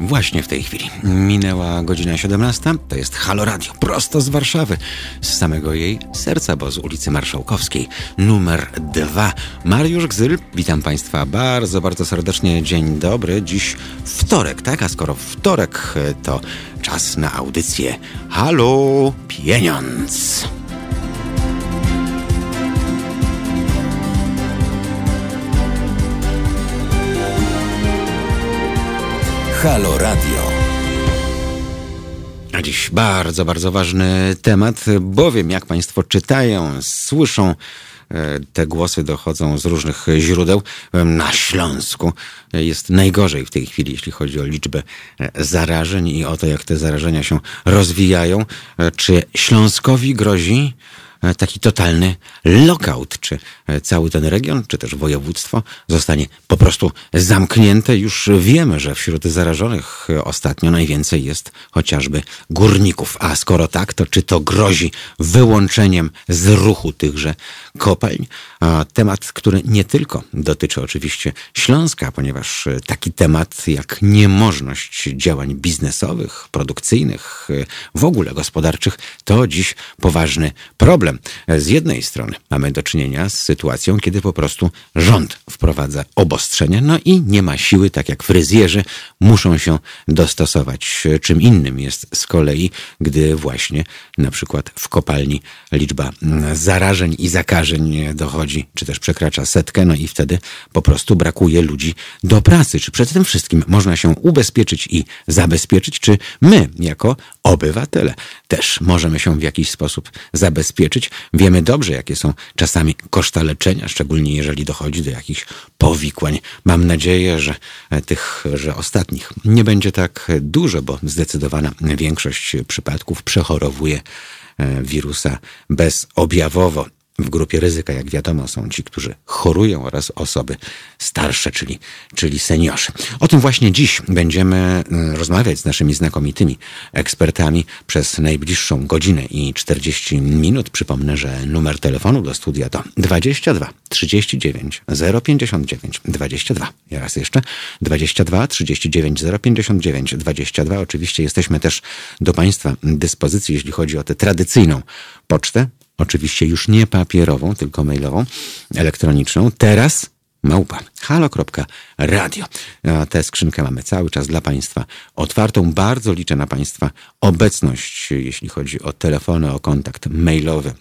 Właśnie w tej chwili minęła godzina 17. To jest Halo Radio, prosto z Warszawy, z samego jej serca, bo z ulicy Marszałkowskiej, numer 2. Mariusz Gzyl, witam Państwa bardzo, bardzo serdecznie. Dzień dobry. Dziś wtorek, tak? A skoro wtorek, to czas na audycję Halo Pieniądz. Halo Radio. A dziś bardzo, bardzo ważny temat, bowiem jak Państwo czytają, słyszą, e, te głosy dochodzą z różnych źródeł. Na Śląsku jest najgorzej w tej chwili, jeśli chodzi o liczbę e, zarażeń i o to, jak te zarażenia się rozwijają. E, czy Śląskowi grozi E, taki totalny lockout, czy e, cały ten region, czy też województwo zostanie po prostu zamknięte. Już wiemy, że wśród zarażonych e, ostatnio najwięcej jest chociażby górników. A skoro tak, to czy to grozi wyłączeniem z ruchu tychże kopalń? Temat, który nie tylko dotyczy oczywiście Śląska, ponieważ taki temat jak niemożność działań biznesowych, produkcyjnych, w ogóle gospodarczych, to dziś poważny problem problem. Z jednej strony mamy do czynienia z sytuacją, kiedy po prostu rząd wprowadza obostrzenia, no i nie ma siły, tak jak fryzjerzy, muszą się dostosować. Czym innym jest z kolei, gdy właśnie na przykład w kopalni liczba zarażeń i zakażeń dochodzi, czy też przekracza setkę, no i wtedy po prostu brakuje ludzi do pracy. Czy przed tym wszystkim można się ubezpieczyć i zabezpieczyć, czy my, jako obywatele, też możemy się w jakiś sposób zabezpieczyć? Wiemy dobrze, jakie są czasami koszta leczenia, szczególnie jeżeli dochodzi do jakichś powikłań. Mam nadzieję, że tych, że ostatnich nie będzie tak dużo, bo zdecydowana większość przypadków przechorowuje e, wirusa bezobjawowo. W grupie ryzyka, jak wiadomo, są ci, którzy chorują oraz osoby starsze, czyli, czyli seniorzy. O tym właśnie dziś będziemy y, rozmawiać z naszymi znakomitymi ekspertami przez najbliższą godzinę i 40 minut. Przypomnę, że numer telefonu do studia to 22 39 059 22. Ja raz jeszcze 22 39 059 22. Oczywiście jesteśmy też do Państwa dyspozycji, jeśli chodzi o tę tradycyjną pocztę Oczywiście już nie papierową, tylko mailową, elektroniczną. Teraz małpa halo.radio. Tę skrzynkę mamy cały czas dla Państwa otwartą. Bardzo liczę na Państwa obecność, jeśli chodzi o telefony, o kontakt mailowy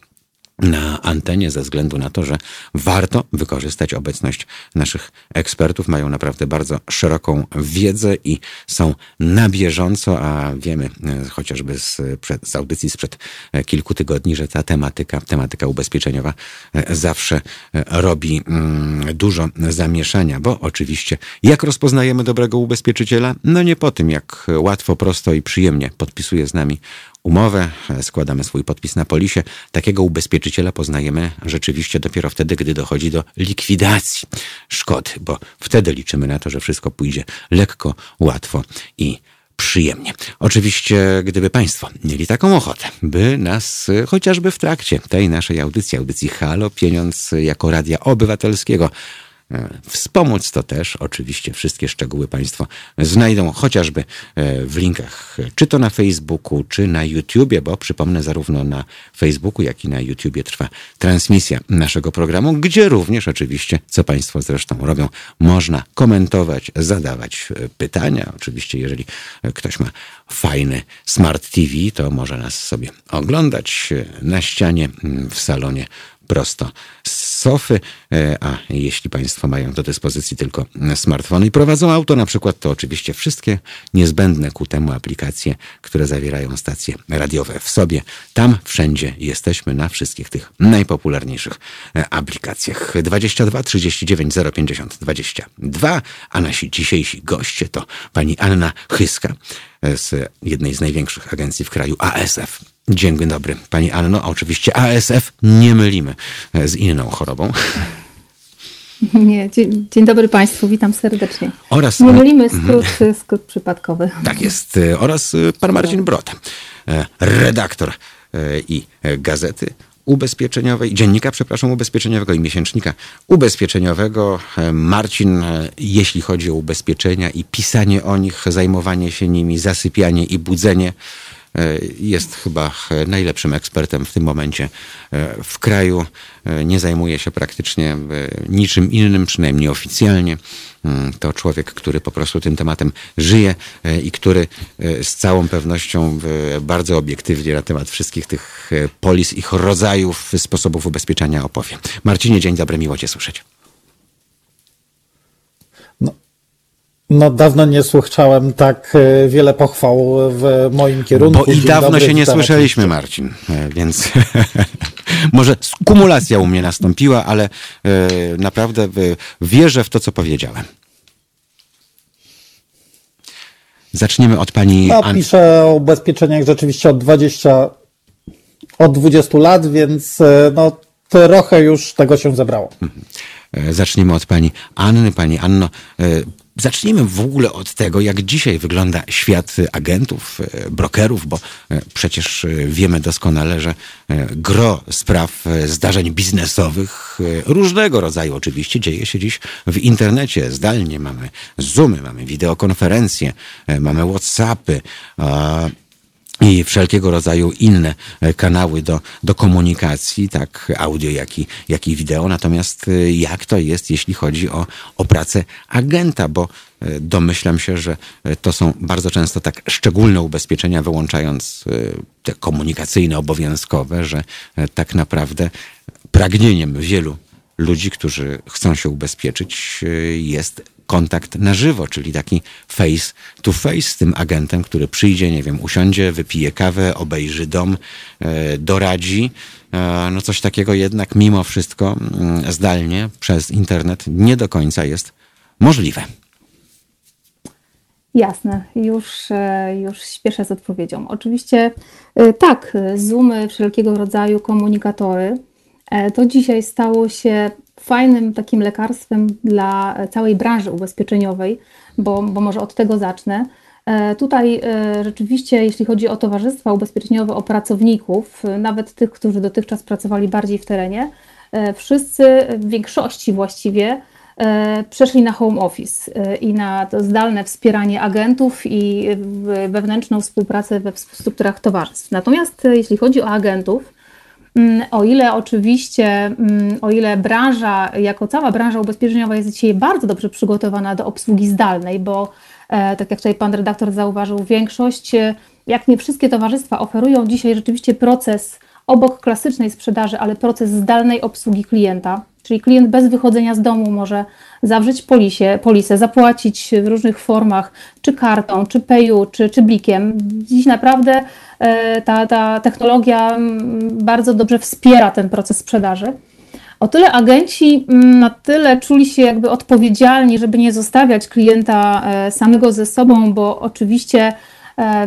na antenie ze względu na to, że warto wykorzystać obecność naszych ekspertów. Mają naprawdę bardzo szeroką wiedzę i są na bieżąco, a wiemy e, chociażby z, z audycji sprzed e, kilku tygodni, że ta tematyka, tematyka ubezpieczeniowa e, zawsze robi mm, dużo zamieszania, bo oczywiście jak rozpoznajemy dobrego ubezpieczyciela? No nie po tym, jak łatwo, prosto i przyjemnie podpisuje z nami umowę, składamy swój podpis na polisie. Takiego ubezpieczyciela poznajemy rzeczywiście dopiero wtedy, gdy dochodzi do likwidacji szkody, bo wtedy liczymy na to, że wszystko pójdzie lekko, łatwo i przyjemnie. Oczywiście, gdyby Państwo mieli taką ochotę, by nas chociażby w trakcie tej naszej audycji, audycji Halo Pieniądz jako Radia Obywatelskiego wspomóc to też oczywiście wszystkie szczegóły Państwo znajdą chociażby e, w linkach, czy to na Facebooku, czy na YouTubie, bo przypomnę, zarówno na Facebooku, jak i na YouTubie trwa transmisja naszego programu, gdzie również oczywiście, co Państwo zresztą robią, można komentować, zadawać e, pytania. Oczywiście, jeżeli ktoś ma fajny Smart TV, to może nas sobie oglądać na ścianie w salonie prosto z sofy, e, a jeśli Państwo mają do dyspozycji tylko smartfony i prowadzą auto na przykład, to oczywiście wszystkie niezbędne ku temu aplikacje, które zawierają stacje radiowe w sobie. Tam wszędzie jesteśmy na wszystkich tych najpopularniejszych e, aplikacjach. 22 39 050 22, a nasi dzisiejsi goście to pani Anna Chyska z jednej z największych agencji w kraju ASF. Dzień dobry, pani Anno. Oczywiście ASF nie mylimy z inną chorobą. Nie, dzień, dzień, dobry Państwu, witam serdecznie. Oraz, nie mylimy mhm. skrót, skrót przypadkowy. Tak jest. Oraz pan Marcin Brot, redaktor i gazety ubezpieczeniowej, dziennika, przepraszam, ubezpieczeniowego i miesięcznika ubezpieczeniowego. Marcin, jeśli chodzi o ubezpieczenia i pisanie o nich, zajmowanie się nimi, zasypianie i budzenie, E, jest chyba najlepszym ekspertem w tym momencie e, w kraju. E, nie zajmuje się praktycznie niczym innym, przynajmniej oficjalnie. Mm, to człowiek, który po prostu tym tematem żyje i który z całą pewnością bardzo obiektywnie na temat wszystkich tych polis, ich rodzajów, sposobów ubezpieczania opowie. Marcinie, dzień dobry, miło Cię słyszeć. No, dawno nie słyszałem tak e, wiele pochwał w moim kierunku. Bo i dawno dobry, się nie słyszeliśmy, Marcin, e, więc może kumulacja u mnie nastąpiła, ale e, naprawdę wierzę w to, co powiedziałem. Zaczniemy od pani. No, piszę o ubezpieczeniach rzeczywiście od 20, od 20 lat, więc no, trochę już tego się zebrało. Mhm. Zaczniemy od pani Anny. Pani Anno, Zacznijmy w ogóle od tego, jak dzisiaj wygląda świat agentów, e, brokerów, bo e, przecież e, wiemy doskonale, że gro spraw, zdarzeń biznesowych, różnego rodzaju oczywiście, dzieje się dziś w internecie. Zdalnie mamy Zoomy, mamy wideokonferencje, mamy Whatsappy i wszelkiego rodzaju inne e, kanały do, do komunikacji, tak audio, jak i, jak i wideo. Natomiast e, jak to jest, jeśli chodzi o, o pracę agenta, bo e, domyślam się, że to są bardzo często tak szczególne ubezpieczenia, wyłączając te komunikacyjne, obowiązkowe, że tak naprawdę pragnieniem wielu ludzi, którzy chcą się ubezpieczyć, jest kontakt na żywo, czyli taki face to face z tym agentem, który przyjdzie, nie wiem, usiądzie, wypije kawę, obejrzy dom, e, doradzi. E, no coś takiego jednak mimo wszystko mm, zdalnie przez internet nie do końca jest możliwe. Jasne, już, e, już śpieszę z odpowiedzią. Oczywiście tak, Zoomy, wszelkiego rodzaju komunikatory, to dzisiaj stało się fajnym takim lekarstwem dla całej branży ubezpieczeniowej, bo, bo może od tego zacznę. E, tutaj e, rzeczywiście, jeśli chodzi o towarzystwa ubezpieczeniowe, o pracowników, e, nawet tych, którzy dotychczas pracowali bardziej w terenie, wszyscy w większości właściwie przeszli na home office i na to zdalne wspieranie agentów i wewnętrzną współpracę we strukturach towarzystw. Natomiast jeśli chodzi o agentów, o ile oczywiście, mm, o ile branża, jako cała branża ubezpieczeniowa jest dzisiaj bardzo dobrze przygotowana do obsługi zdalnej, bo e, tak jak tutaj pan redaktor zauważył, większość, e, jak nie wszystkie towarzystwa oferują dzisiaj rzeczywiście proces obok klasycznej sprzedaży, ale proces zdalnej obsługi klienta. Czyli klient bez wychodzenia z domu może zawrzeć polisie, polisę, zapłacić w różnych formach, czy kartą, czy payu, czy, czy blikiem. Dziś naprawdę e, ta, ta technologia mm, bardzo dobrze wspiera ten proces sprzedaży. O tyle agenci mm, na tyle czuli się jakby odpowiedzialni, żeby nie zostawiać klienta e, samego ze sobą, bo oczywiście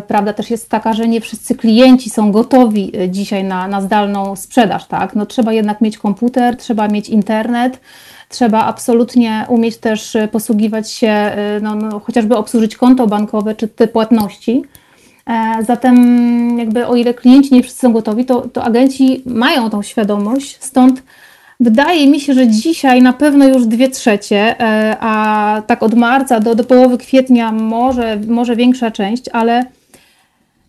prawda też jest taka, że nie wszyscy klienci są gotowi e, dzisiaj na, na zdalną sprzedaż, tak? No, trzeba jednak mieć komputer, trzeba mieć internet, trzeba absolutnie umieć też e, posługiwać się, no, no, chociażby obsłużyć konto bankowe czy te płatności. Zatem jakby o ile klienci nie wszyscy są gotowi, to, to agenci mają tą świadomość, stąd Wydaje mi się, że dzisiaj na pewno już dwie trzecie, e, a tak od marca do, do połowy kwietnia może, może większa część, ale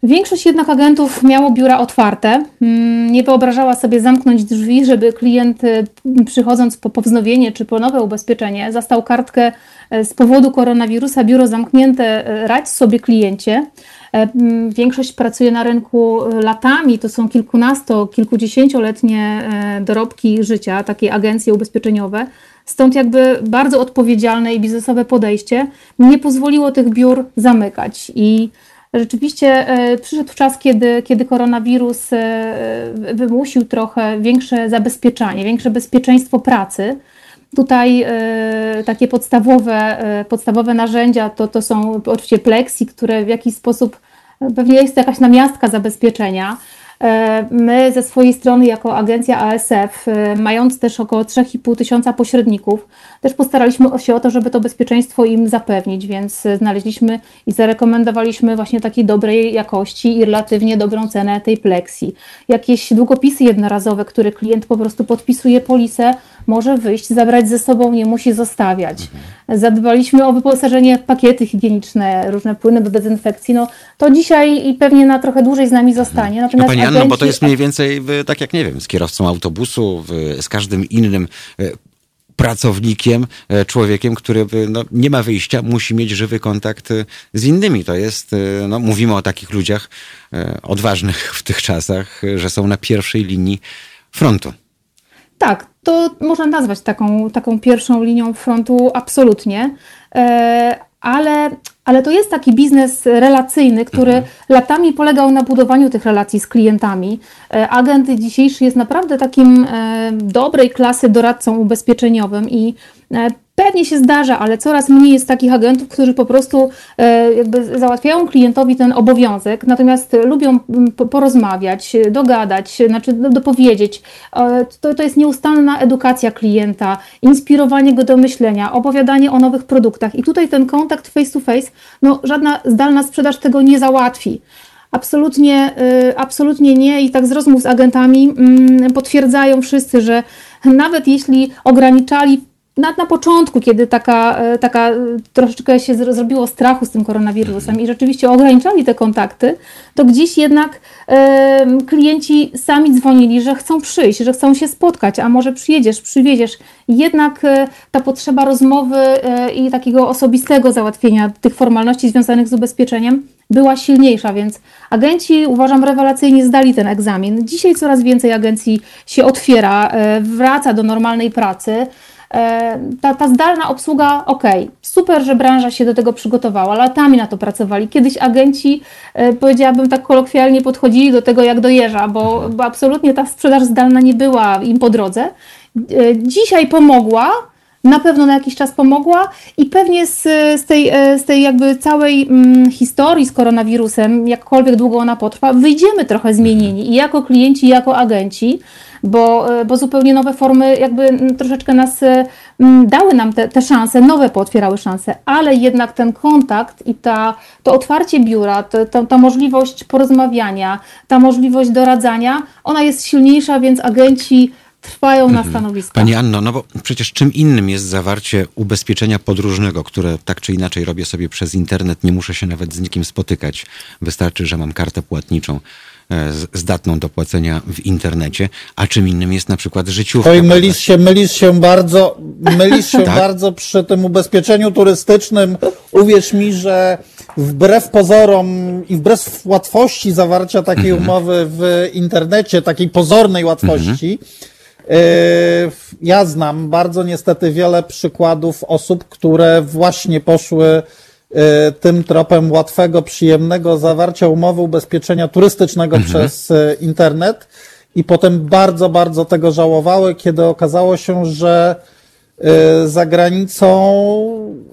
większość jednak agentów miało biura otwarte. Mm, nie wyobrażała sobie zamknąć drzwi, żeby klient y, przychodząc po, po wznowienie czy po nowe ubezpieczenie zastał kartkę e, z powodu koronawirusa, biuro zamknięte, e, radź sobie kliencie. E, większość pracuje na rynku latami, to są kilkunasto, kilkudziesięcioletnie e, dorobki życia, takie agencje ubezpieczeniowe. Stąd jakby bardzo odpowiedzialne i biznesowe podejście nie pozwoliło tych biur zamykać. I rzeczywiście e, przyszedł czas, kiedy, kiedy koronawirus wymusił trochę większe zabezpieczanie, większe bezpieczeństwo pracy. Tutaj takie podstawowe, podstawowe narzędzia to, to są oczywiście plexi, które w jakiś sposób pewnie jest to jakaś namiastka zabezpieczenia. E, my ze swojej strony, jako agencja ASF, e, mając też około 3,5 tysiąca pośredników, też postaraliśmy się o to, żeby to bezpieczeństwo im zapewnić, więc znaleźliśmy i zarekomendowaliśmy właśnie takiej dobrej jakości i relatywnie dobrą cenę tej pleksji. Jakieś długopisy jednorazowe, które klient po prostu podpisuje polisę, może wyjść, zabrać ze sobą, nie musi zostawiać. Zadbaliśmy o wyposażenie pakiety higieniczne, różne płyny do dezynfekcji. No, to dzisiaj i pewnie na trochę dłużej z nami zostanie. Natomiast no Pani Anno, agenci... bo to jest mniej więcej tak jak, nie wiem, z kierowcą autobusu, z każdym innym e, pracownikiem, e, człowiekiem, który no, nie ma wyjścia, musi mieć żywy kontakt e, z innymi. To jest, no, mówimy o takich ludziach odważnych w tych czasach, że są na pierwszej linii frontu. Tak, to można nazwać taką, taką pierwszą linią frontu absolutnie, e, ale, ale to jest taki biznes relacyjny, który mhm. latami polegał na budowaniu tych relacji z klientami. E, agent dzisiejszy jest naprawdę takim e, dobrej klasy doradcą ubezpieczeniowym i Pewnie się zdarza, ale coraz mniej jest takich agentów, którzy po prostu e, jakby załatwiają klientowi ten obowiązek, natomiast lubią porozmawiać, dogadać, znaczy dopowiedzieć. E, to, to jest nieustanna edukacja klienta, inspirowanie go do myślenia, opowiadanie o nowych produktach. I tutaj ten kontakt face to face, no żadna zdalna sprzedaż tego nie załatwi. Absolutnie, e, absolutnie nie i tak z rozmów z agentami mm, potwierdzają wszyscy, że nawet jeśli ograniczali na, na początku, kiedy taka, e, taka e, troszeczkę się zrobiło strachu z tym koronawirusem i rzeczywiście ograniczali te kontakty, to gdzieś jednak e, klienci sami dzwonili, że chcą przyjść, że chcą się spotkać, a może przyjedziesz, przywieziesz. Jednak ta potrzeba rozmowy i takiego osobistego załatwienia tych formalności związanych z ubezpieczeniem była silniejsza, więc agenci uważam rewelacyjnie zdali ten egzamin. Dzisiaj coraz więcej agencji się otwiera, wraca do normalnej pracy. E, ta, ta zdalna obsługa, ok, super, że branża się do tego przygotowała, latami na to pracowali. Kiedyś agenci, e, powiedziałabym tak kolokwialnie, podchodzili do tego jak do jeża, bo, bo absolutnie ta sprzedaż zdalna nie była im po drodze. E, dzisiaj pomogła, na pewno na jakiś czas pomogła i pewnie z, z, tej, z tej jakby całej mm, historii z koronawirusem, jakkolwiek długo ona potrwa, wyjdziemy trochę zmienieni i jako klienci, i jako agenci bo, e, bo zupełnie nowe formy jakby troszeczkę nas e, dały nam te, te szanse, nowe pootwierały szanse, ale jednak ten kontakt i ta, to otwarcie biura, to, to, ta możliwość porozmawiania, ta możliwość doradzania, ona jest silniejsza, więc agenci trwają na mhm. stanowiskach. Pani Anno, no bo przecież czym innym jest zawarcie ubezpieczenia podróżnego, które tak czy inaczej robię sobie przez internet, nie muszę się nawet z nikim spotykać. Wystarczy, że mam kartę płatniczą zdatną do płacenia w internecie, a czym innym jest na przykład życiówka. Oj, mylisz się, mylisz się bardzo, mylisz się tak? bardzo przy tym ubezpieczeniu turystycznym. Uwierz mi, że wbrew pozorom i wbrew łatwości zawarcia takiej mhm. umowy w internecie, takiej pozornej łatwości, mhm. ja znam bardzo niestety wiele przykładów osób, które właśnie poszły E, tym tropem łatwego, przyjemnego zawarcia umowy ubezpieczenia turystycznego mhm. przez e, internet i potem bardzo, bardzo tego żałowały, kiedy okazało się, że e, za granicą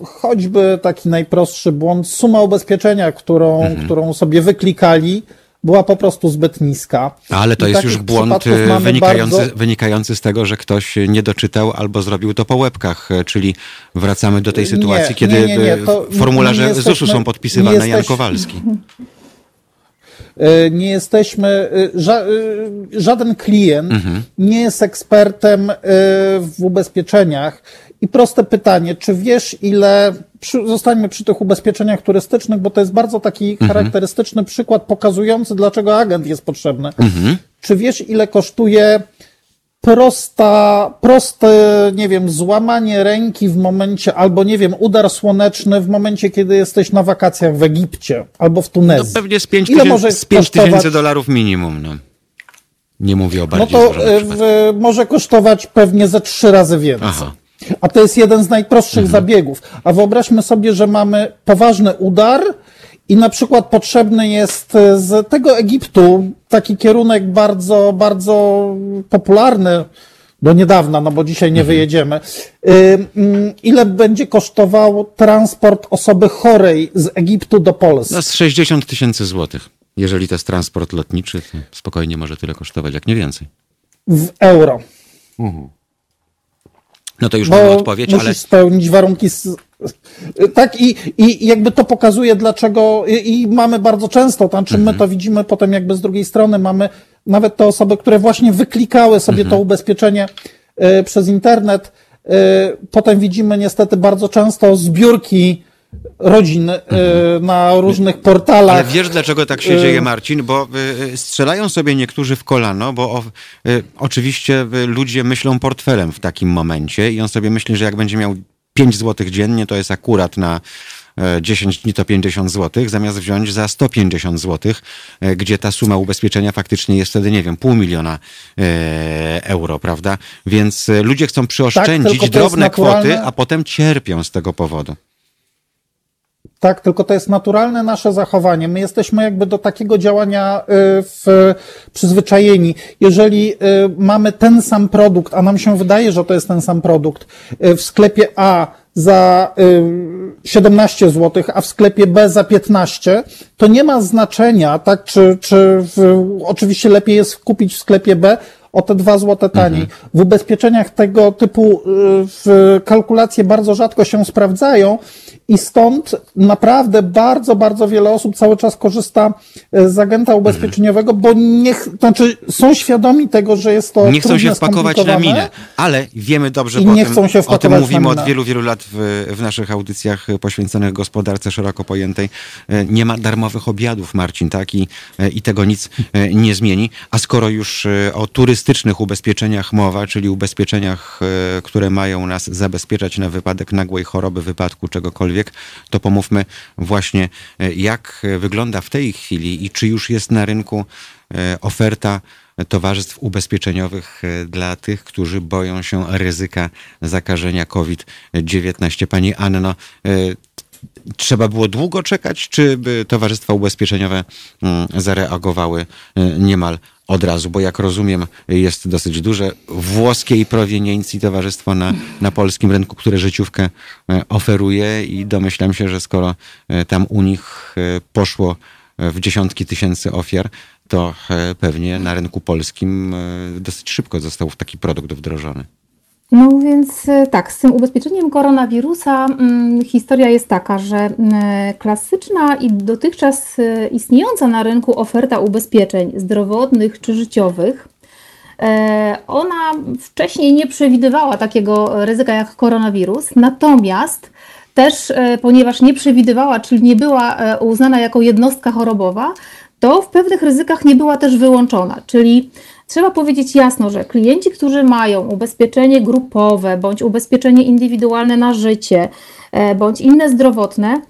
choćby taki najprostszy błąd, suma ubezpieczenia, którą, mhm. którą sobie wyklikali, była po prostu zbyt niska. Ale to I jest już błąd wynikający, bardzo... wynikający z tego, że ktoś nie doczytał albo zrobił to po łebkach, czyli wracamy do tej sytuacji, nie, kiedy nie, nie, formularze jesteśmy, ZUS-u są podpisywane jesteś... Jan Kowalski. Nie jesteśmy, ża, żaden klient mhm. nie jest ekspertem w ubezpieczeniach i proste pytanie, czy wiesz ile, przy, zostańmy przy tych ubezpieczeniach turystycznych, bo to jest bardzo taki mhm. charakterystyczny przykład pokazujący, dlaczego agent jest potrzebny. Mhm. Czy wiesz ile kosztuje prosta, proste, nie wiem, złamanie ręki w momencie, albo nie wiem, udar słoneczny w momencie, kiedy jesteś na wakacjach w Egipcie albo w Tunezji. No pewnie z 5 tysięcy dolarów minimum, no. Nie mówię o bardziej No to w, może kosztować pewnie ze trzy razy więcej. Aha. A to jest jeden z najprostszych mhm. zabiegów. A wyobraźmy sobie, że mamy poważny udar i na przykład potrzebny jest z tego Egiptu taki kierunek bardzo, bardzo popularny do niedawna, no bo dzisiaj nie mhm. wyjedziemy. Mm, ile będzie kosztował transport osoby chorej z Egiptu do Polski? No z 60 tysięcy złotych. Jeżeli to jest transport lotniczy, to spokojnie może tyle kosztować, jak nie więcej. W euro. No to już mamy odpowiedź, musisz ale spełnić warunki. s- Tak, i, i jakby to pokazuje, dlaczego. I, i mamy bardzo często, to znaczy my to widzimy potem, jakby z drugiej strony, mamy nawet te osoby, które właśnie wyklikały sobie to ubezpieczenie y, przez internet. Y, potem widzimy niestety bardzo często zbiórki rodzin y, na różnych portalach. Ale wiesz, dlaczego tak się Y- dzieje, Marcin? Bo y, strzelają sobie niektórzy w kolano, bo o, oczywiście ludzie myślą portfelem w takim momencie i on sobie myśli, że jak będzie miał 5 zł dziennie, to jest akurat na e, 10 dni to 50 zł, zamiast wziąć za 150 zł, e, gdzie ta suma ubezpieczenia faktycznie jest wtedy, nie wiem, pół miliona e, euro, prawda? Więc e, ludzie chcą przyoszczędzić jest drobne kwoty, a potem cierpią z tego powodu. Tak, tylko to jest naturalne nasze zachowanie. My jesteśmy jakby do takiego działania y, w, przyzwyczajeni. Jeżeli y, mamy ten sam produkt, a nam się wydaje, że to jest ten sam produkt, y, w sklepie A za y, 17 zł, a w sklepie B za 15, to nie ma znaczenia, tak, czy, czy w, oczywiście lepiej jest kupić w sklepie B, o te dwa złote taniej. W ubezpieczeniach tego typu w kalkulacje bardzo rzadko się sprawdzają i stąd naprawdę bardzo, bardzo wiele osób cały czas korzysta y, z agenta ubezpieczeniowego, bo niech, znaczy są świadomi tego, że jest to nie chcą trudne, się wpakować na minę, ale wiemy dobrze, bo nie o tym, chcą się o tym mówimy od wielu, wielu lat w, w naszych audycjach poświęconych gospodarce szeroko pojętej. E, Nie ma darmowych obiadów, Marcin, tak? I, e, i tego nic e, nie zmieni. A skoro już e, o turystycznych ubezpieczeniach mowa, czyli ubezpieczeniach, e, które mają nas zabezpieczać na wypadek nagłej choroby, wypadku, czegokolwiek, to pomówmy właśnie, e, jak wygląda w tej chwili i czy już jest na rynku e, oferta towarzystw ubezpieczeniowych e, dla tych, którzy boją się ryzyka zakażenia COVID-19. Pani Anno, e, trzeba było długo czekać, czy towarzystwa ubezpieczeniowe mm, zareagowały e, niemal od razu? Bo jak rozumiem, jest dosyć duże włoskiej proweniencji towarzystwo na, na polskim rynku, które życiówkę e, oferuje i domyślam się, że skoro e, tam u nich e, poszło w dziesiątki tysięcy ofiar, to pewnie na rynku polskim dosyć szybko został taki produkt wdrożony. No więc e, tak, z tym ubezpieczeniem koronawirusa mm, historia jest taka, że mm, klasyczna i dotychczas e, istniejąca na rynku oferta ubezpieczeń zdrowotnych czy życiowych, e, ona wcześniej nie przewidywała takiego ryzyka jak koronawirus, natomiast też, e, ponieważ nie przewidywała, czyli nie była e, uznana jako jednostka chorobowa, to w pewnych ryzykach nie była też wyłączona. Czyli trzeba powiedzieć jasno, że klienci, którzy mają ubezpieczenie grupowe bądź ubezpieczenie indywidualne na życie e, bądź inne zdrowotne,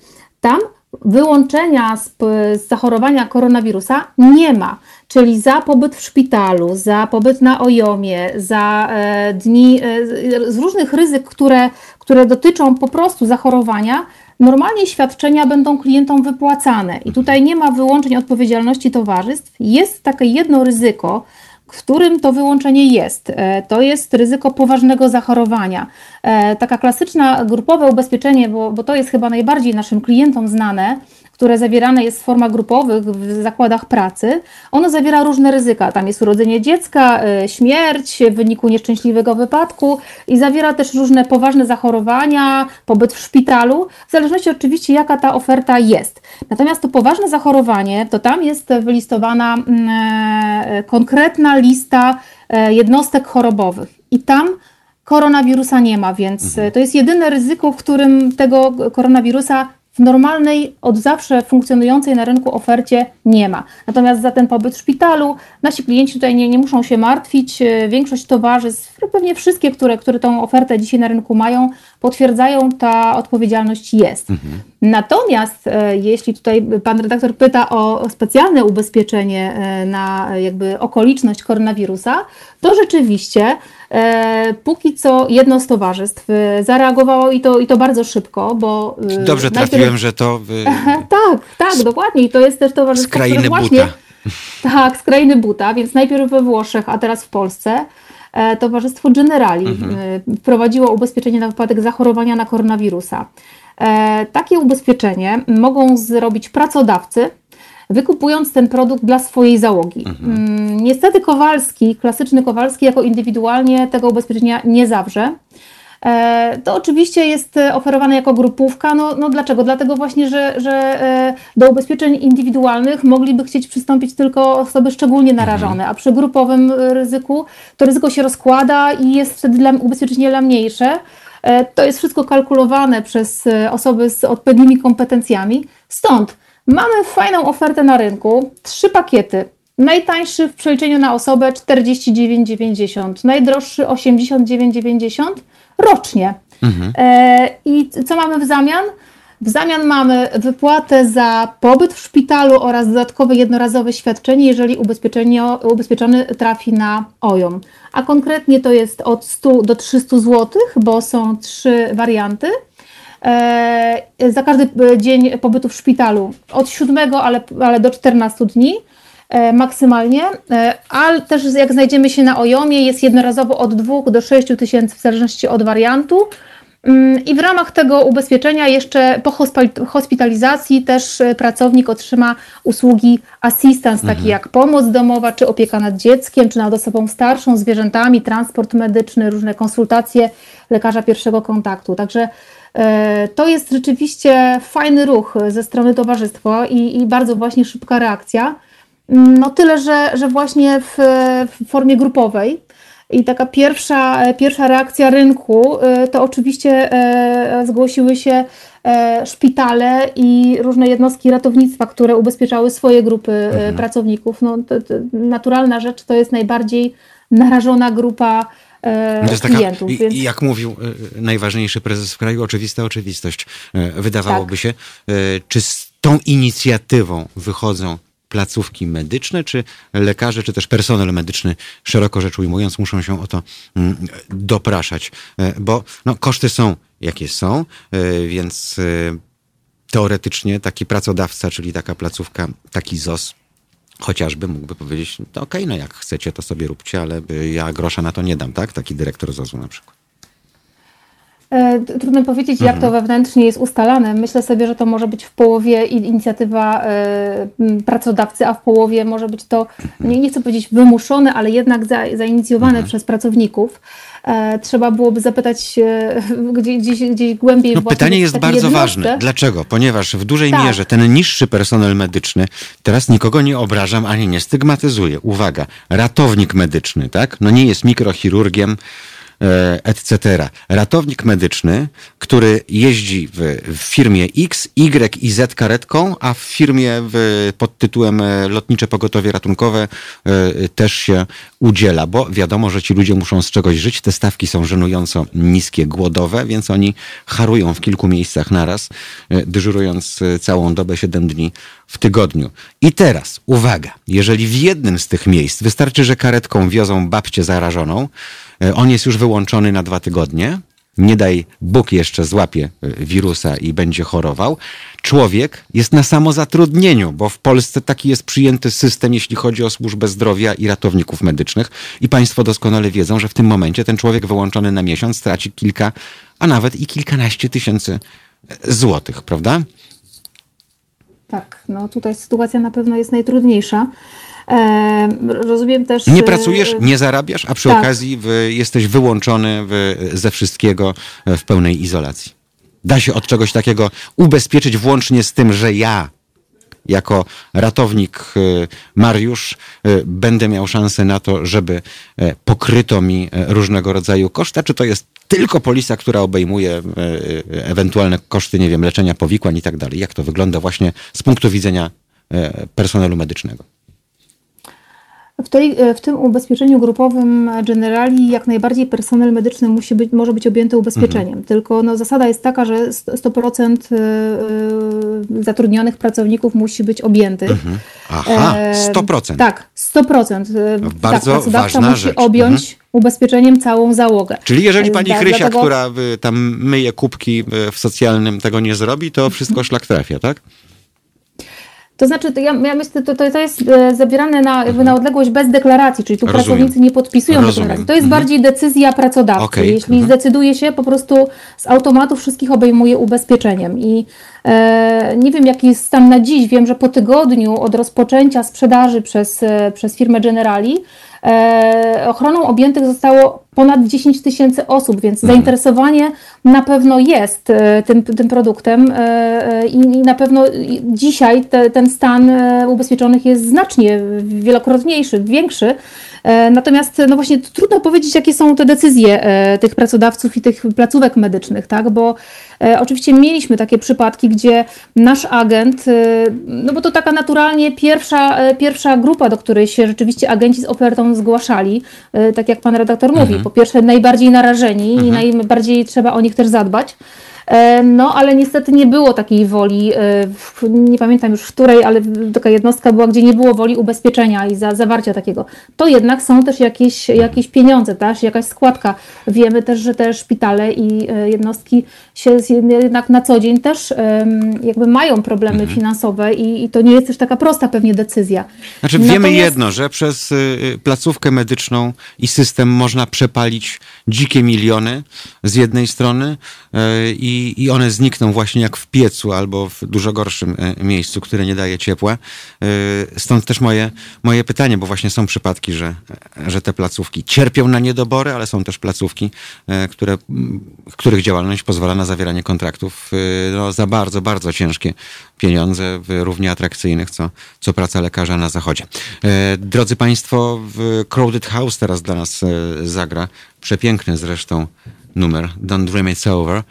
tam wyłączenia z, z zachorowania koronawirusa nie ma. Czyli za pobyt w szpitalu, za pobyt na ojomie, za e, dni e, z- różnych ryzyk, które, które dotyczą po prostu zachorowania, normalnie świadczenia będą klientom wypłacane. I tutaj nie ma wyłączeń odpowiedzialności towarzystw. Jest takie jedno ryzyko, którym to wyłączenie jest. E, To jest ryzyko poważnego zachorowania. E, Taka klasyczna grupowe ubezpieczenie, bo, bo to jest chyba najbardziej naszym klientom znane, które zawierane jest w formach grupowych w zakładach pracy, ono zawiera różne ryzyka. Tam jest urodzenie dziecka, e, śmierć w wyniku nieszczęśliwego wypadku i zawiera też różne poważne zachorowania, pobyt w szpitalu, w zależności oczywiście jaka ta oferta jest. Natomiast to poważne zachorowanie, to tam jest wylistowana mm, e, konkretna lista e, jednostek chorobowych i tam koronawirusa nie ma, więc e, to jest jedyne ryzyko, w którym tego koronawirusa w normalnej, od zawsze funkcjonującej na rynku ofercie nie ma. Natomiast za ten pobyt w szpitalu nasi klienci tutaj nie, nie muszą się martwić. Większość towarzystw, pewnie wszystkie, które, które tą ofertę dzisiaj na rynku mają, potwierdzają, ta odpowiedzialność jest. Natomiast e, jeśli tutaj pan redaktor pyta o specjalne ubezpieczenie e, na jakby okoliczność koronawirusa, to rzeczywiście e, póki co jedno z towarzystw zareagowało i to, i to bardzo szybko, bo Dobrze najpierw- trafiłem, że to tak, tak, dokładnie. I to jest też z towarzystwo, które krainy właśnie... buta. Tak, z krainy buta, więc najpierw we Włoszech, a teraz w Polsce. E, Towarzystwo Generali Mhm. e, wprowadziło ubezpieczenie na wypadek zachorowania na koronawirusa. E, Takie ubezpieczenie mogą zrobić pracodawcy wykupując ten produkt dla swojej załogi. Mhm. Niestety Kowalski, klasyczny Kowalski, jako indywidualnie tego ubezpieczenia nie zawrze. E, to oczywiście jest oferowane jako grupówka. No, no dlaczego? Dlatego właśnie, że, że e, do ubezpieczeń indywidualnych mogliby chcieć przystąpić tylko osoby szczególnie narażone, a przy grupowym ryzyku to ryzyko się rozkłada i jest wtedy dla, ubezpieczenie dla mniejsze. E, to jest wszystko kalkulowane przez osoby z odpowiednimi kompetencjami. Stąd mamy fajną ofertę na rynku, trzy pakiety. Najtańszy w przeliczeniu na osobę 49,90, najdroższy 89,90 rocznie. Mhm. E, I co mamy w zamian? W zamian mamy wypłatę za pobyt w szpitalu oraz dodatkowe jednorazowe świadczenie, jeżeli ubezpieczony trafi na OJOM. A konkretnie to jest od 100 do 300 zł, bo są trzy warianty. E, za każdy dzień pobytu w szpitalu od 7, ale, ale do 14 dni. E, maksymalnie, e, ale też jak znajdziemy się na OJOMie jest jednorazowo od 2 do 6 tysięcy w zależności od wariantu. Mm, I w ramach tego ubezpieczenia jeszcze po hospitalizacji też e, pracownik otrzyma usługi assistance, takie mhm. jak pomoc domowa, czy opieka nad dzieckiem, czy nad osobą starszą, zwierzętami, transport medyczny, różne konsultacje lekarza pierwszego kontaktu. Także to jest rzeczywiście fajny ruch ze strony towarzystwa i, i bardzo właśnie szybka reakcja. No tyle, że, że właśnie w, w formie grupowej. I taka pierwsza, pierwsza reakcja rynku y, to oczywiście e, zgłosiły się e, szpitale i różne jednostki ratownictwa, które ubezpieczały swoje grupy mhm. pracowników. No, to, to naturalna rzecz to jest najbardziej narażona grupa klientów. Taka, więc... I jak mówił najważniejszy prezes w kraju, oczywista oczywistość. Wydawałoby tak. się, czy z tą inicjatywą wychodzą placówki medyczne, czy lekarze, czy też personel medyczny, szeroko rzecz ujmując, muszą się o to mm, dopraszać, e, bo no, koszty są jakie są, e, więc e, teoretycznie taki pracodawca, czyli taka placówka, taki ZOS, chociażby mógłby powiedzieć, no okej, okay, no jak chcecie, to sobie róbcie, ale ja grosza na to nie dam, tak? Taki dyrektor ZOS-u na przykład. E, trudno powiedzieć, jak to mhm. wewnętrznie jest ustalane. Myślę sobie, że to może być w połowie inicjatywa e, pracodawcy, a w połowie może być to, nie, chcę powiedzieć wymuszone, ale jednak za, zainicjowane mhm. przez pracowników. E, trzeba byłoby zapytać gdzieś, gdzieś, głębiej. No, pytanie jest bardzo jednostce. ważne. Dlaczego? Ponieważ w dużej tak. mierze ten niższy personel medyczny, teraz nikogo nie obrażam ani nie stygmatyzuję. Uwaga, ratownik medyczny, tak? No nie jest mikrochirurgiem, etc. Ratownik medyczny, który jeździ w, firmie X, Y i Z karetką, a w firmie w, pod tytułem e, Lotnicze Pogotowie Ratunkowe y, też się udziela, bo wiadomo, że ci ludzie muszą z czegoś żyć. Te stawki są żenująco niskie, głodowe, więc oni harują w kilku miejscach naraz, dyżurując całą dobę, 7 dni w tygodniu. I teraz, uwaga, jeżeli w jednym z tych miejsc wystarczy, że karetką wiozą babcię zarażoną, E, on jest już wyłączony na dwa tygodnie. Nie daj Bóg jeszcze złapie e, wirusa i będzie chorował. Człowiek jest na samozatrudnieniu, bo w Polsce taki jest przyjęty system, jeśli chodzi o służbę zdrowia i ratowników medycznych. I Państwo doskonale wiedzą, że w tym momencie ten człowiek wyłączony na miesiąc straci kilka, a nawet i kilkanaście tysięcy e, złotych, prawda? Tak, no tutaj sytuacja na pewno jest najtrudniejsza. Rozumiem też. Nie pracujesz, nie zarabiasz, a przy tak. okazji jesteś wyłączony ze wszystkiego e, w pełnej izolacji. Da się od czegoś takiego ubezpieczyć, włącznie z tym, że ja jako ratownik e, Mariusz e, będę miał szansę na to, żeby pokryto mi różnego rodzaju koszta, czy to jest tylko polisa, która obejmuje ewentualne koszty, nie wiem, leczenia powikłań i tak dalej. Jak to wygląda właśnie z punktu widzenia personelu medycznego? W, tej, e, w tym ubezpieczeniu grupowym Generali jak najbardziej personel medyczny musi być, może być objęty ubezpieczeniem. Mhm. Tylko no, zasada jest taka, że 100% e, e, zatrudnionych pracowników musi być objętych. Mhm. Aha, 100%. tak, 100%. Bardzo tak, ważna musi rzecz. objąć mhm. ubezpieczeniem całą załogę. Czyli jeżeli pani Chrysia, dlatego... która tam myje kubki w socjalnym, tego nie zrobi, to wszystko szlak trafia, tak? To znaczy, to ja, ja myślę, to, to, to jest e, zabierane na, na odległość bez deklaracji, czyli tu Rozumiem. pracownicy nie podpisują Rozumiem. deklaracji. To jest Mhm. bardziej decyzja pracodawcy. Okej. Jeśli Mhm. zdecyduje się, po prostu z automatu wszystkich obejmuje ubezpieczeniem. I e, nie wiem, jaki jest stan na dziś. Wiem, że po tygodniu od rozpoczęcia sprzedaży przez, e, przez firmę Generali ochroną objętych zostało ponad 10 tysięcy osób, więc Mhm. zainteresowanie na pewno jest e, tym, tym produktem e, e, i, na pewno dzisiaj te, ten stan e, ubezpieczonych jest znacznie wielokrotniejszy, większy. E, Natomiast no właśnie trudno powiedzieć, jakie są te decyzje e, tych pracodawców i tych placówek medycznych, tak? Bo e, oczywiście mieliśmy takie przypadki, gdzie nasz agent, no bo to taka naturalnie pierwsza, pierwsza grupa, do której się rzeczywiście agenci z ofertą zgłaszali, tak jak pan redaktor mówi, po pierwsze najbardziej narażeni i najbardziej trzeba o nich też zadbać. E, No, ale niestety nie było takiej woli, e, nie pamiętam już w której, ale taka jednostka była, gdzie nie było woli ubezpieczenia i za, zawarcia takiego. To jednak są też jakieś, jakieś pieniądze, też, jakaś składka. Wiemy też, że te szpitale i e, jednostki się jednak na co dzień też jakby mają problemy finansowe i, i to nie jest też taka prosta pewnie decyzja. Znaczy wiemy Natomiast- jedno, że przez y, y, placówkę medyczną i system można przepalić dzikie miliony z jednej strony y, i, i one znikną właśnie jak w piecu albo w dużo gorszym y, miejscu, które nie daje ciepła. Y, Stąd też moje, moje pytanie, bo właśnie są przypadki, że, że te placówki cierpią na niedobory, ale są też placówki, y, które, których działalność pozwala na zawieranie kontraktów no, za bardzo, bardzo ciężkie pieniądze, równie atrakcyjnych, co, co praca lekarza na zachodzie. E, drodzy Państwo, Crowded House teraz dla nas e, zagra przepiękny zresztą numer Don't Dream It's Over.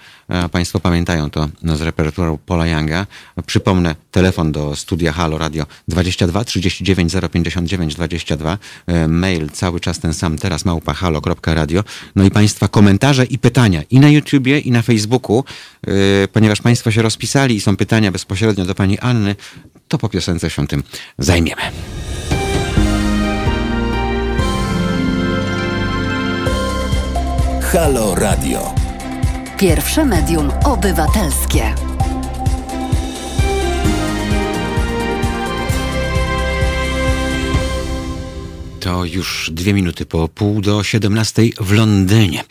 Państwo pamiętają to z repertuaru Paula Younga. Przypomnę, telefon do studia Halo Radio 22 39 059 22. E, Mail cały czas ten sam, teraz małpa halo.radio. No i Państwa komentarze i pytania i na YouTubie, i na Facebooku, e, ponieważ Państwo się rozpisali i są pytania bezpośrednio do Pani Anny, to po piosence się tym zajmiemy. Halo Radio. Pierwsze medium obywatelskie. To już dwie minuty po pół do siedemnastej w Londynie.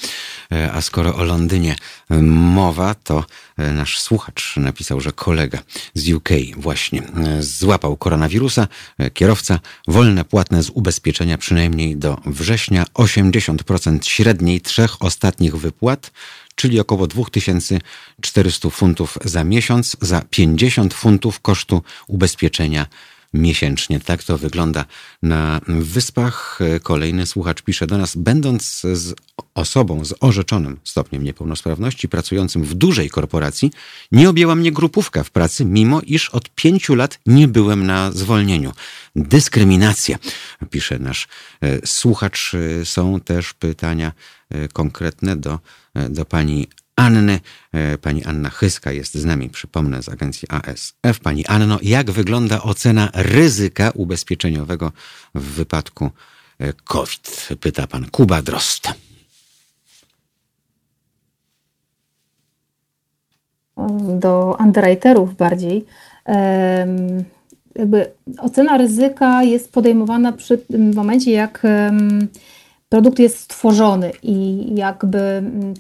E, A skoro o Londynie e, mowa, to e, nasz słuchacz napisał, że kolega z UK właśnie złapał koronawirusa. Kierowca wolne płatne z ubezpieczenia przynajmniej do września 80% średniej trzech ostatnich wypłat, czyli około 2400 funtów za miesiąc, za 50 funtów kosztu ubezpieczenia miesięcznie. Tak to wygląda na wyspach. Kolejny słuchacz pisze do nas, będąc z osobą z orzeczonym stopniem niepełnosprawności, pracującym w dużej korporacji, nie objęła mnie grupówka w pracy, mimo iż od pięciu lat nie byłem na zwolnieniu. Dyskryminacja, pisze nasz e, słuchacz. E, Są też pytania konkretne do, e, do pani Anny. E, Pani Anna Chyska jest z nami, przypomnę, z agencji ASF. Pani Anno, jak wygląda ocena ryzyka ubezpieczeniowego w wypadku e, COVID? Pyta pan Kuba Drost. do underwriterów bardziej. Jakby ocena ryzyka jest podejmowana przy tym momencie, jak produkt jest stworzony i jakby mm,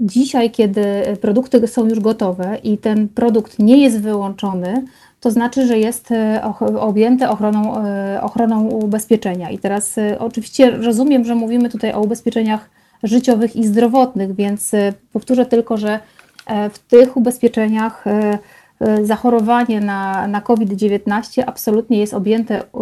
dzisiaj, kiedy produkty są już gotowe i ten produkt nie jest wyłączony, to znaczy, że jest e, objęty ochroną, e, ochroną ubezpieczenia. I teraz e, oczywiście rozumiem, że mówimy tutaj o ubezpieczeniach życiowych i zdrowotnych, więc powtórzę tylko, że w tych ubezpieczeniach zachorowanie na, na COVID-19 absolutnie jest objęte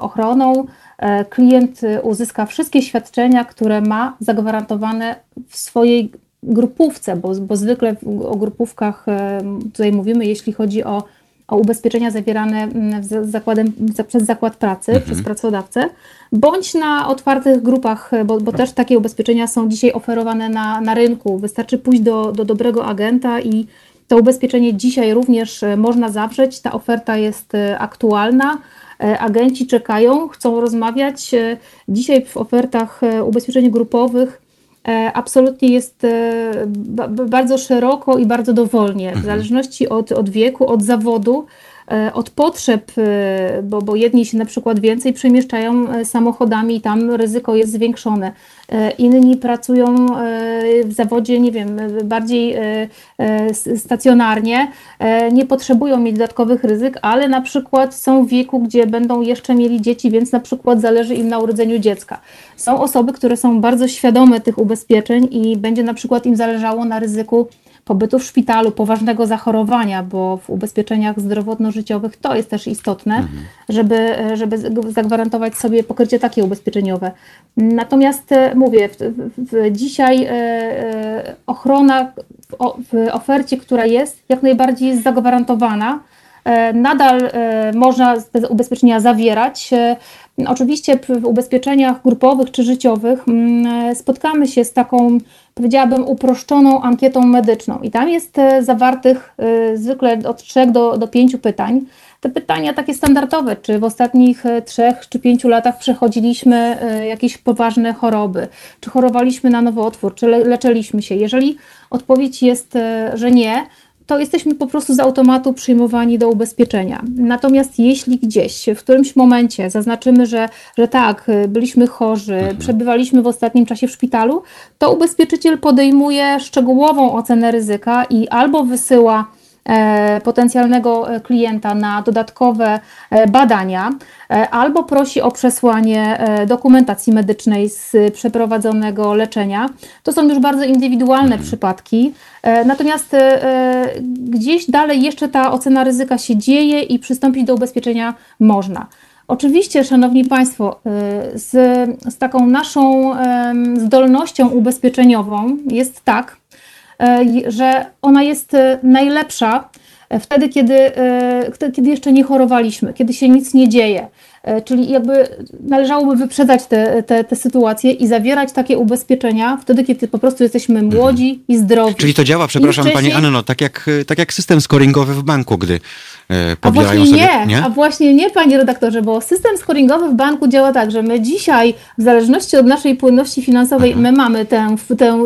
ochroną. E, Klient uzyska wszystkie świadczenia, które ma zagwarantowane w swojej grupówce, bo, bo zwykle o grupówkach e, tutaj mówimy, jeśli chodzi o, o ubezpieczenia zawierane mm, z zakładem, za, przez zakład pracy, przez pracodawcę, bądź na otwartych grupach, e, bo, bo też takie ubezpieczenia są dzisiaj oferowane na, na rynku. Wystarczy pójść do, do dobrego agenta i to ubezpieczenie dzisiaj również można zawrzeć. Ta oferta jest aktualna. E, Agenci czekają, chcą rozmawiać. E, Dzisiaj w ofertach e, ubezpieczeń grupowych absolutnie jest ba- ba- bardzo szeroko i bardzo dowolnie, w zależności od, od wieku, od zawodu. od potrzeb, bo, bo jedni się na przykład więcej przemieszczają samochodami i tam ryzyko jest zwiększone. Inni pracują w zawodzie, nie wiem, bardziej stacjonarnie, nie potrzebują mieć dodatkowych ryzyk, ale na przykład są w wieku, gdzie będą jeszcze mieli dzieci, więc na przykład zależy im na urodzeniu dziecka. Są osoby, które są bardzo świadome tych ubezpieczeń i będzie na przykład im zależało na ryzyku pobytu w szpitalu, poważnego zachorowania, bo w ubezpieczeniach zdrowotno-życiowych to jest też istotne, mhm. żeby, żeby zagwarantować sobie pokrycie takie ubezpieczeniowe. Natomiast e, mówię, w, w, dzisiaj e, e, ochrona w ofercie, która jest, jak najbardziej jest zagwarantowana. Nadal można te ubezpieczenia zawierać. Oczywiście w ubezpieczeniach grupowych czy życiowych mm, spotkamy się z taką, powiedziałabym, uproszczoną ankietą medyczną i tam jest e, zawartych e, zwykle od 3 do, do 5 pytań. Te pytania takie standardowe, czy w ostatnich 3 e, czy 5 latach przechodziliśmy jakieś poważne choroby, czy chorowaliśmy na nowotwór, czy leczyliśmy się. Jeżeli odpowiedź jest, że nie, to jesteśmy po prostu z automatu przyjmowani do ubezpieczenia. Natomiast jeśli gdzieś w którymś momencie zaznaczymy, że, że tak, byliśmy chorzy, mhm. przebywaliśmy w ostatnim czasie w szpitalu, to ubezpieczyciel podejmuje szczegółową ocenę ryzyka i albo wysyła potencjalnego e, klienta na dodatkowe e, badania, albo prosi o przesłanie dokumentacji medycznej z przeprowadzonego leczenia. To są już bardzo indywidualne mhm. przypadki. Natomiast gdzieś dalej jeszcze ta ocena ryzyka się dzieje i przystąpić do ubezpieczenia można. Oczywiście, Szanowni Państwo, z, z taką naszą zdolnością ubezpieczeniową jest tak, E, że ona jest e, najlepsza e, wtedy, kiedy, kiedy jeszcze nie chorowaliśmy, kiedy się nic nie dzieje. Czyli jakby należałoby wyprzedzać te, te, te sytuacje i zawierać takie ubezpieczenia wtedy, kiedy po prostu jesteśmy mhm. młodzi i zdrowi. Czyli to działa, przepraszam wcześniej... Pani Anno, tak jak, tak jak system scoringowy w banku, gdy pobierają a właśnie sobie... Nie, nie, a właśnie nie, Panie redaktorze, bo system scoringowy w banku działa tak, że my dzisiaj, w zależności od naszej płynności finansowej, mhm. my mamy tę, tę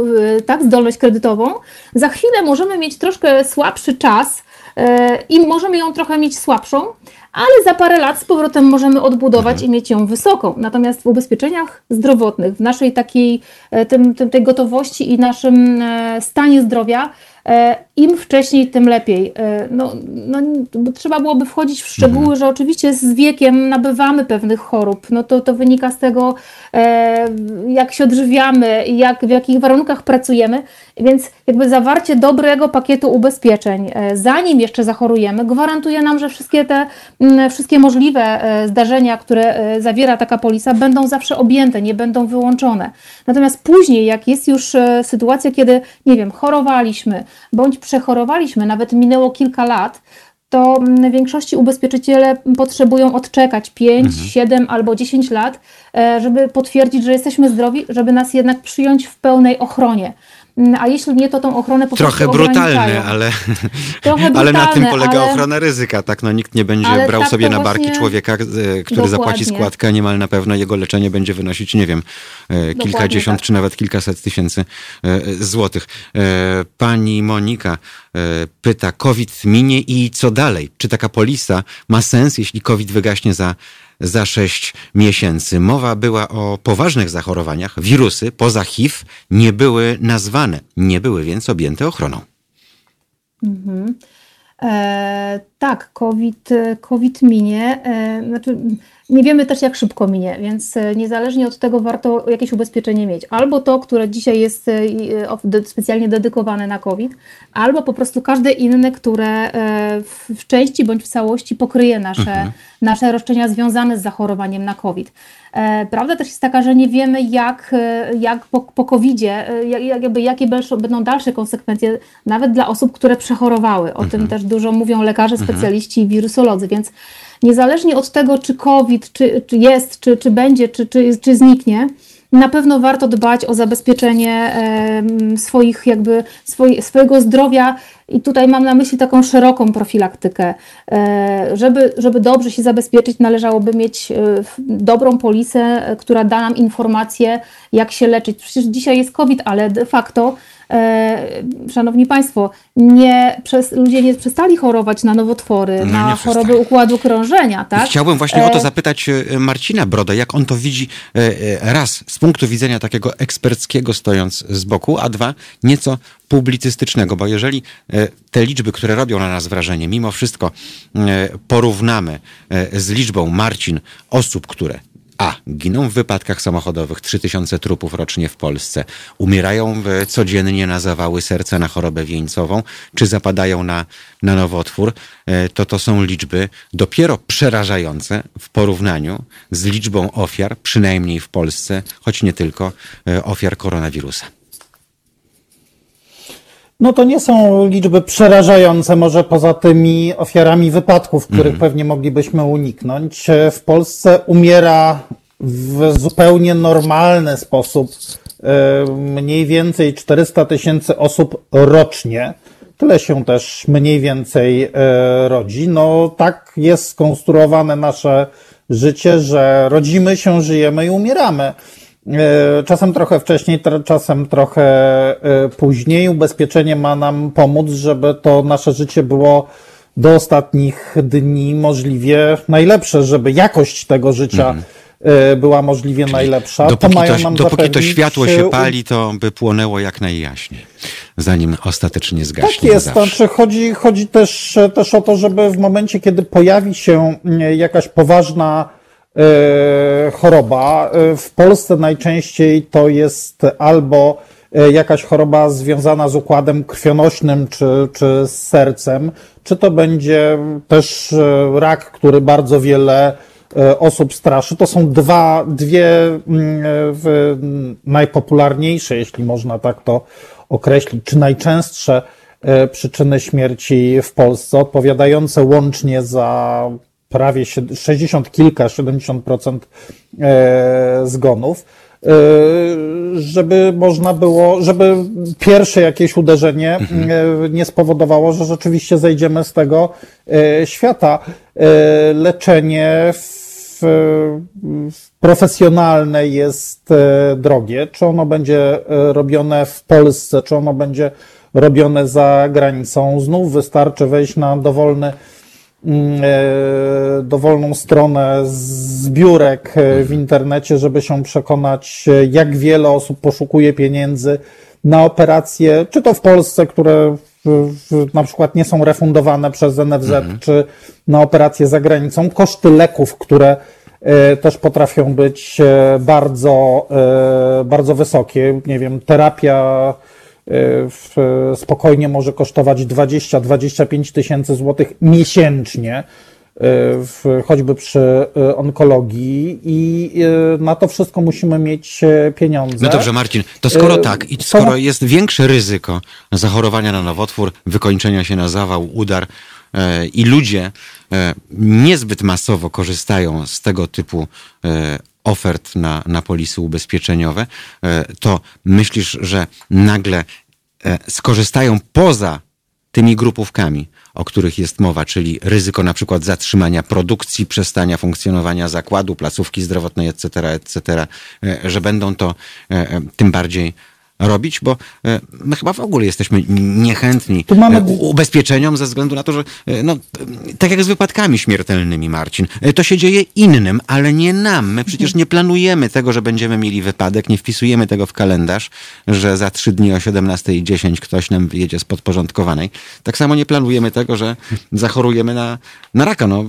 tak, zdolność kredytową. Za chwilę możemy mieć troszkę słabszy czas i możemy ją trochę mieć słabszą, ale za parę lat z powrotem możemy odbudować mhm. i mieć ją wysoką. Natomiast w ubezpieczeniach zdrowotnych, w naszej takiej e, tym, tym, tej gotowości i naszym e, stanie zdrowia, E, Im wcześniej, tym lepiej. E, no, no, trzeba byłoby wchodzić w szczegóły, mhm. że oczywiście z wiekiem nabywamy pewnych chorób. No to, to wynika z tego, e, jak się odżywiamy, jak, w jakich warunkach pracujemy. Więc jakby zawarcie dobrego pakietu ubezpieczeń, zanim jeszcze zachorujemy, gwarantuje nam, że wszystkie te wszystkie możliwe zdarzenia, które zawiera taka polisa, będą zawsze objęte, nie będą wyłączone. Natomiast później, jak jest już sytuacja, kiedy, nie wiem, chorowaliśmy, bądź przechorowaliśmy, nawet minęło kilka lat, to w większości ubezpieczyciele potrzebują odczekać 5, mhm. 7 albo 10 lat, e, żeby potwierdzić, że jesteśmy zdrowi, żeby nas jednak przyjąć w pełnej ochronie. Mm, a jeśli nie, to tą ochronę po Trochę brutalne, ale, Trochę ale na tym polega ale... ochrona ryzyka, tak? No, nikt nie będzie brał tak sobie na barki właśnie... człowieka, e, który Dokładnie. zapłaci składkę, niemal na pewno jego leczenie będzie wynosić, nie wiem, e, kilkadziesiąt tak. czy nawet kilkaset tysięcy e, złotych. Pani Monika pyta, COVID minie i co dalej? Czy taka polisa ma sens, jeśli COVID wygaśnie za za 6 miesięcy. Mowa była o poważnych zachorowaniach. Wirusy poza HIV nie były nazwane, nie były więc objęte ochroną. Mhm. E, tak, COVID, COVID minie. E, znaczy, nie wiemy też, jak szybko minie, więc e, niezależnie od tego warto jakieś ubezpieczenie mieć. Albo to, które dzisiaj jest e, e, specjalnie dedykowane na COVID, albo po prostu każde inne, które w części bądź w całości pokryje nasze, mhm. nasze roszczenia związane z zachorowaniem na COVID. Prawda też jest taka, że nie wiemy, jak, jak po, po COVID-zie, jak, jakby, jakie będą dalsze konsekwencje, nawet dla osób, które przechorowały. O mhm. tym też dużo mówią lekarze, mhm. specjaliści i wirusolodzy, więc niezależnie od tego, czy COVID czy, czy jest, czy, czy będzie, czy, czy, czy zniknie, na pewno warto dbać o zabezpieczenie swoich, jakby swoj, swojego zdrowia i tutaj mam na myśli taką szeroką profilaktykę. E, żeby, żeby dobrze się zabezpieczyć, należałoby mieć e, dobrą polisę, która da nam informacje, jak się leczyć. Przecież dzisiaj jest COVID, ale de facto szanowni państwo, nie, przez, ludzie nie przestali chorować na nowotwory, No, na choroby przestali. układu krążenia, tak? Chciałbym właśnie o to E, zapytać e, Marcina Brodę, jak on to widzi e, e, raz z punktu widzenia takiego eksperckiego stojąc z boku, a dwa nieco publicystycznego, bo jeżeli e, te liczby, które robią na nas wrażenie, mimo wszystko e, porównamy e, z liczbą Marcin osób, które a. Giną w wypadkach samochodowych 3000 trupów rocznie w Polsce. Umierają codziennie na zawały serca, na chorobę wieńcową, czy zapadają na, na nowotwór. E, To to są liczby dopiero przerażające w porównaniu z liczbą ofiar, przynajmniej w Polsce, choć nie tylko, e, ofiar koronawirusa. No to nie są liczby przerażające, może poza tymi ofiarami wypadków, których Mhm. pewnie moglibyśmy uniknąć. W Polsce umiera w zupełnie normalny sposób e, mniej więcej 400 tysięcy osób rocznie. Tyle się też mniej więcej e, rodzi. No tak jest skonstruowane nasze życie, że rodzimy się, żyjemy i umieramy. E, Czasem trochę wcześniej, czasem trochę e, później. Ubezpieczenie ma nam pomóc, żeby to nasze życie było do ostatnich dni możliwie najlepsze, żeby jakość tego życia e, była możliwie najlepsza. Dopóki, mają to, nam dopóki to światło się pali, to by płonęło jak najjaśniej, zanim ostatecznie zgaśnie. Tak jest, znaczy chodzi, chodzi też, też o to, żeby w momencie, kiedy pojawi się mm, jakaś poważna choroba, e, w Polsce najczęściej to jest albo e, jakaś choroba związana z układem krwionośnym czy, czy z sercem, czy to będzie też e, rak, który bardzo wiele e, osób straszy. To są dwa, dwie mm, najpopularniejsze, jeśli można tak to określić, czy najczęstsze e, przyczyny śmierci w Polsce, odpowiadające łącznie za prawie sied- 60 kilka, 70% e, zgonów, e, żeby można było, żeby pierwsze jakieś uderzenie e, nie spowodowało, że rzeczywiście zejdziemy z tego świata. Leczenie w, profesjonalne jest drogie. Czy ono będzie robione w Polsce, czy ono będzie robione za granicą. Znów wystarczy wejść na dowolny dowolną stronę zbiórek e, w internecie, żeby się przekonać, e, jak wiele osób poszukuje pieniędzy na operacje, czy to w Polsce, które na przykład nie są refundowane przez NFZ, czy na operacje za granicą. Koszty leków, które e, też potrafią być e, bardzo, e, bardzo wysokie. Nie wiem, terapia e, w, spokojnie może kosztować 20-25 tysięcy złotych miesięcznie, w, choćby przy e, onkologii i na to wszystko musimy mieć e, pieniądze. No dobrze, Marcin, to skoro tak i skoro jest większe ryzyko zachorowania na nowotwór, wykończenia się na zawał, udar e, i ludzie e, niezbyt masowo korzystają z tego typu ofert na, na polisy ubezpieczeniowe, e, to myślisz, że nagle e, skorzystają poza tymi grupówkami, o których jest mowa, czyli ryzyko na przykład zatrzymania produkcji, przestania funkcjonowania zakładu, placówki zdrowotnej, etc., etc., e, że będą to tym bardziej robić, bo e, my chyba w ogóle jesteśmy niechętni Tu mamy- e, ubezpieczeniom ze względu na to, że e, no, tak jak z wypadkami śmiertelnymi, Marcin, to się dzieje innym, ale nie nam. My przecież nie planujemy tego, że będziemy mieli wypadek, nie wpisujemy tego w kalendarz, że za trzy dni o 17.10 ktoś nam wyjedzie z podporządkowanej. Tak samo nie planujemy tego, że zachorujemy na, na raka. No,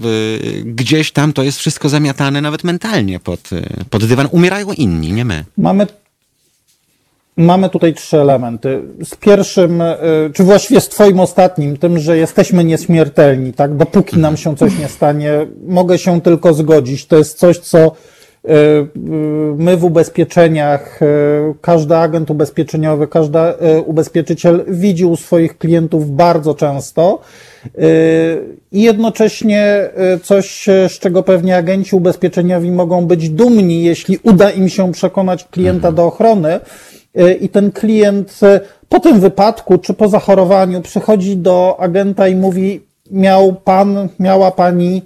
gdzieś tam to jest wszystko zamiatane nawet mentalnie pod, pod dywan. Umierają inni, nie my. Mamy, mamy tutaj trzy elementy. Z pierwszym, y, czy właściwie z twoim ostatnim, tym, że jesteśmy nieśmiertelni, tak? Dopóki nam się coś nie stanie, mogę się tylko zgodzić. To jest coś, co y, y, my w ubezpieczeniach, każdy agent ubezpieczeniowy, każdy ubezpieczyciel widzi u swoich klientów bardzo często. I jednocześnie coś, z czego pewnie agenci ubezpieczeniowi mogą być dumni, jeśli uda im się przekonać klienta do ochrony. Y, I ten klient y, po tym wypadku czy po zachorowaniu przychodzi do agenta i mówi: Miał pan, miała pani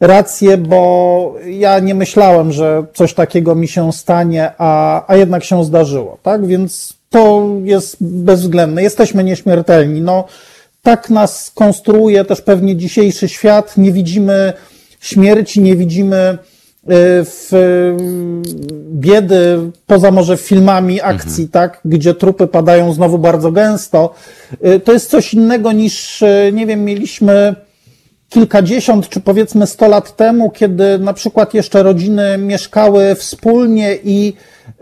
rację, bo ja nie myślałem, że coś takiego mi się stanie, a, a jednak się zdarzyło. Tak więc to jest bezwzględne. Jesteśmy nieśmiertelni. No, tak nas konstruuje też pewnie dzisiejszy świat. Nie widzimy śmierci, nie widzimy w biedy, poza może filmami akcji, mhm. tak, gdzie trupy padają znowu bardzo gęsto. To jest coś innego niż, nie wiem, mieliśmy kilkadziesiąt czy powiedzmy sto lat temu, kiedy na przykład jeszcze rodziny mieszkały wspólnie i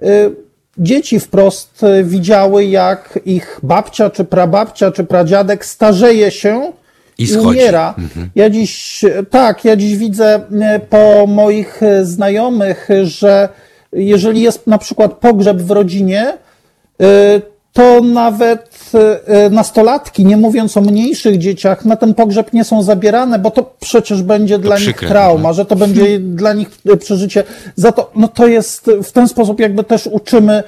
y, dzieci wprost widziały, jak ich babcia, czy prababcia, czy pradziadek starzeje się i, umiera. Mhm. Ja dziś, tak, ja dziś widzę y, po moich znajomych, że jeżeli jest na przykład pogrzeb w rodzinie, y, to nawet e, nastolatki, nie mówiąc o mniejszych dzieciach, na ten pogrzeb nie są zabierane, bo to przecież będzie to dla przykre, nich trauma, no. że to będzie dla nich e, przeżycie. Za to, no to jest, w ten sposób jakby też uczymy e,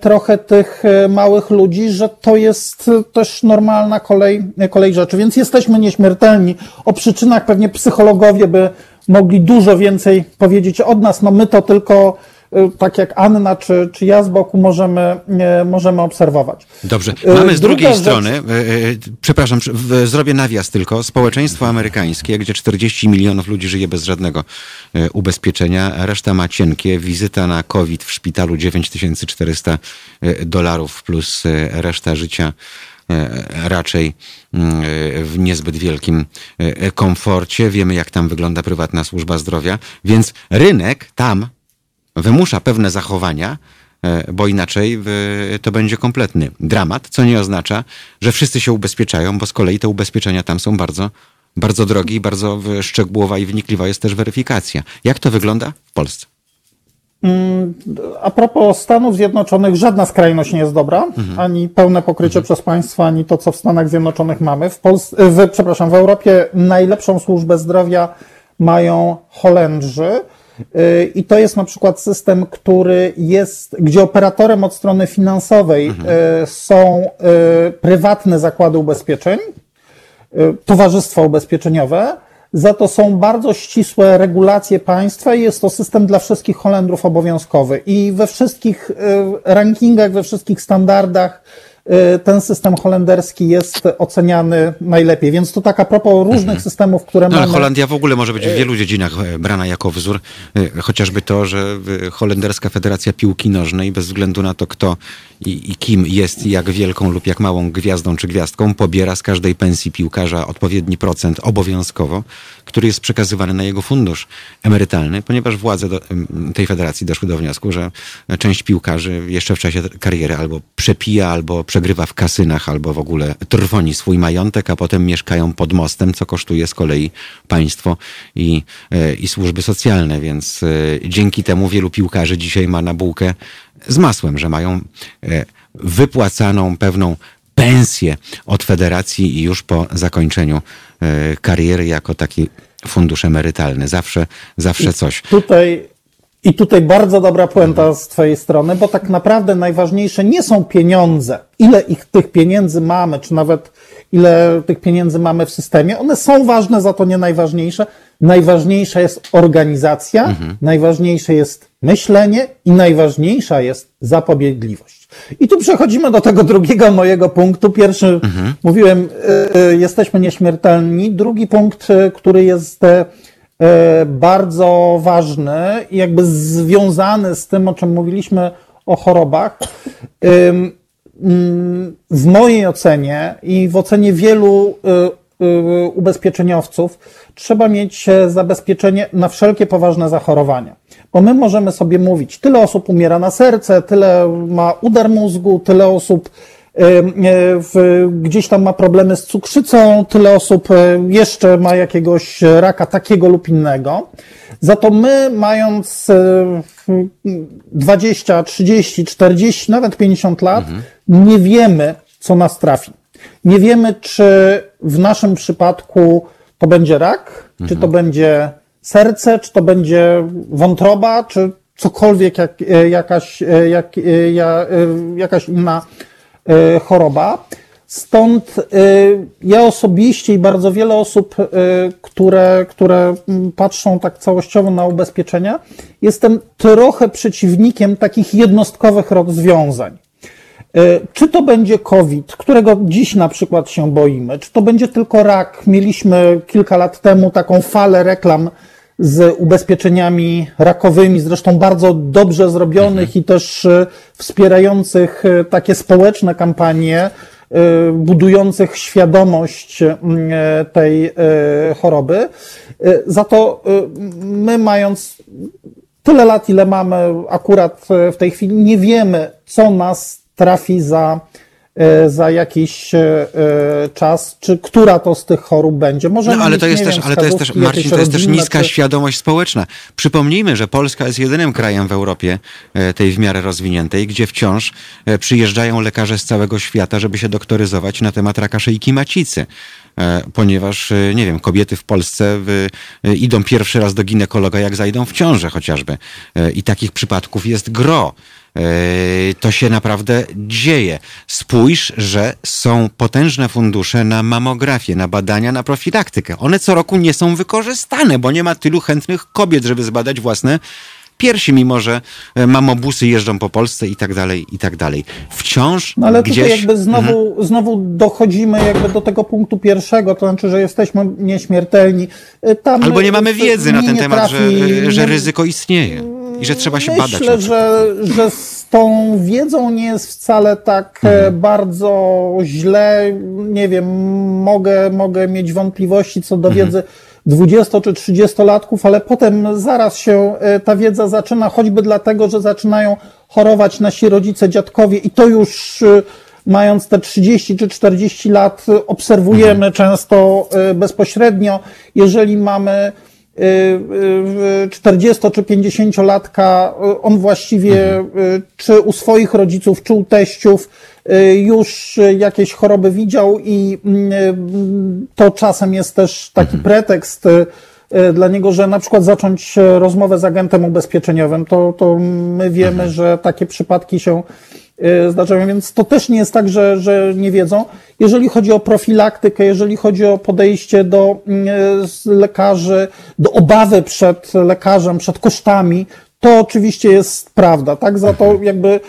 trochę tych małych ludzi, że to jest też normalna kolej, kolej rzeczy. Więc jesteśmy nieśmiertelni. O przyczynach pewnie psychologowie by mogli dużo więcej powiedzieć od nas. No my to tylko tak jak Anna czy, czy ja z boku możemy, możemy obserwować. Dobrze. Y, Mamy z drugiej strony, y, przepraszam, zrobię nawias tylko, społeczeństwo amerykańskie, gdzie 40 milionów ludzi żyje bez żadnego ubezpieczenia, reszta ma cienkie, wizyta na COVID w szpitalu 9400 dolarów plus reszta życia raczej w niezbyt wielkim komforcie. Wiemy, jak tam wygląda prywatna służba zdrowia, więc rynek tam wymusza pewne zachowania, e, bo inaczej to będzie kompletny dramat, co nie oznacza, że wszyscy się ubezpieczają, bo z kolei te ubezpieczenia tam są bardzo, bardzo drogie i bardzo szczegółowa i wnikliwa jest też weryfikacja. Jak to wygląda w Polsce? Mm, a propos Stanów Zjednoczonych, żadna skrajność nie jest dobra, mhm. ani pełne pokrycie mhm. przez państwo, ani to, co w Stanach Zjednoczonych mamy. W Polsce, w, przepraszam, w Europie najlepszą służbę zdrowia mają Holendrzy. Y, I to jest na przykład system, który jest, gdzie operatorem od strony finansowej mhm. Y, są y, prywatne zakłady ubezpieczeń, towarzystwa ubezpieczeniowe. Za to są bardzo ścisłe regulacje państwa i jest to system dla wszystkich Holendrów obowiązkowy. I we wszystkich rankingach, we wszystkich standardach ten system holenderski jest oceniany najlepiej. Więc to tak a propos różnych mhm. systemów, które no, mamy. Ale Holandia w ogóle może być w wielu dziedzinach e, brana jako wzór. E, chociażby to, że Holenderska Federacja Piłki Nożnej, bez względu na to, kto i, i kim jest, jak wielką lub jak małą gwiazdą czy gwiazdką, pobiera z każdej pensji piłkarza odpowiedni procent obowiązkowo, który jest przekazywany na jego fundusz emerytalny, ponieważ władze do, tej federacji doszły do wniosku, że część piłkarzy jeszcze w czasie kariery albo przepija, albo przegrywa w kasynach, albo w ogóle trwoni swój majątek, a potem mieszkają pod mostem, co kosztuje z kolei państwo i, e, i służby socjalne, więc e, dzięki temu wielu piłkarzy dzisiaj ma na bułkę z masłem, że mają e, wypłacaną pewną pensję od federacji i już po zakończeniu kariery jako taki fundusz emerytalny. Zawsze, zawsze coś. Tutaj i tutaj bardzo dobra puenta z Twojej strony, bo tak naprawdę najważniejsze nie są pieniądze, ile ich tych pieniędzy mamy, czy nawet ile tych pieniędzy mamy w systemie. One są ważne, za to nie najważniejsze. Najważniejsza jest organizacja, mhm. najważniejsze jest myślenie i najważniejsza jest zapobiegliwość. I tu przechodzimy do tego drugiego mojego punktu. Pierwszy, mhm. mówiłem, y, y, jesteśmy nieśmiertelni. Drugi punkt, y, który jest E, bardzo ważny i jakby związany z tym, o czym mówiliśmy o chorobach. W mojej ocenie i w ocenie wielu e, e, ubezpieczeniowców trzeba mieć zabezpieczenie na wszelkie poważne zachorowania. Bo my możemy sobie mówić, tyle osób umiera na serce, tyle ma udar mózgu, tyle osób E, w, gdzieś tam ma problemy z cukrzycą, tyle osób e, jeszcze ma jakiegoś raka takiego lub innego. Za to my, mając 20, 30, 40, nawet 50 lat, mhm. nie wiemy, co nas trafi. Nie wiemy, czy w naszym przypadku to będzie rak, mhm. czy to mhm. będzie serce, czy to będzie wątroba, czy cokolwiek, jak, e, jakaś, jak, jakaś inna E, choroba. Stąd e, ja osobiście i bardzo wiele osób, e, które, które patrzą tak całościowo na ubezpieczenia, jestem trochę przeciwnikiem takich jednostkowych rozwiązań. Czy to będzie COVID, którego dziś na przykład się boimy, czy to będzie tylko rak? Mieliśmy kilka lat temu taką falę reklam z ubezpieczeniami rakowymi, zresztą bardzo dobrze zrobionych mhm. i też wspierających takie społeczne kampanie, budujących świadomość tej choroby. Za to my, mając tyle lat, ile mamy akurat w tej chwili, nie wiemy, co nas trafi za, e, za jakiś e, czas, czy która to z tych chorób będzie. Może no, ale to jest też, wiem, ale to jest też, Marcin, to jest też niska czy... świadomość społeczna. Przypomnijmy, że Polska jest jedynym krajem w Europie, e, tej w miarę rozwiniętej, gdzie wciąż przyjeżdżają lekarze z całego świata, żeby się doktoryzować na temat raka szyjki macicy ponieważ, nie wiem, kobiety w Polsce idą pierwszy raz do ginekologa, jak zajdą w ciążę chociażby. I takich przypadków jest gro. E, to się naprawdę dzieje. Spójrz, że są potężne fundusze na mamografię, na badania, na profilaktykę. One co roku nie są wykorzystane, bo nie ma tylu chętnych kobiet, żeby zbadać własne piersi, mimo że e, mamobusy jeżdżą po Polsce i tak dalej, i tak dalej. Wciąż No ale gdzieś... tutaj jakby znowu, mhm. znowu dochodzimy jakby do tego punktu pierwszego, to znaczy, że jesteśmy nieśmiertelni. E, Tam Albo nie mamy wiedzy na ten temat, trafi, że, że ryzyko istnieje i że trzeba się Myślę, badać. Myślę, że, że z tą wiedzą nie jest wcale tak e, mhm. bardzo źle. Nie wiem, mogę, mogę mieć wątpliwości co do mhm. wiedzy 20 czy 30-latków, ale potem zaraz się e, ta wiedza zaczyna, choćby dlatego, że zaczynają chorować nasi rodzice, dziadkowie i to już e, mając te 30 czy 40 lat obserwujemy mhm. często bezpośrednio. Jeżeli mamy 40 czy 50 latka, on właściwie mhm. czy u swoich rodziców, czy u teściów już jakieś choroby widział i to czasem jest też taki mhm. pretekst dla niego, że na przykład zacząć rozmowę z agentem ubezpieczeniowym, to, to my wiemy, mhm. że takie przypadki się Y, zdarzają, więc to też nie jest tak, że, że nie wiedzą. Jeżeli chodzi o profilaktykę, jeżeli chodzi o podejście do y, lekarzy, do obawy przed lekarzem, przed kosztami, to oczywiście jest prawda, tak? Za to mhm. jakby y,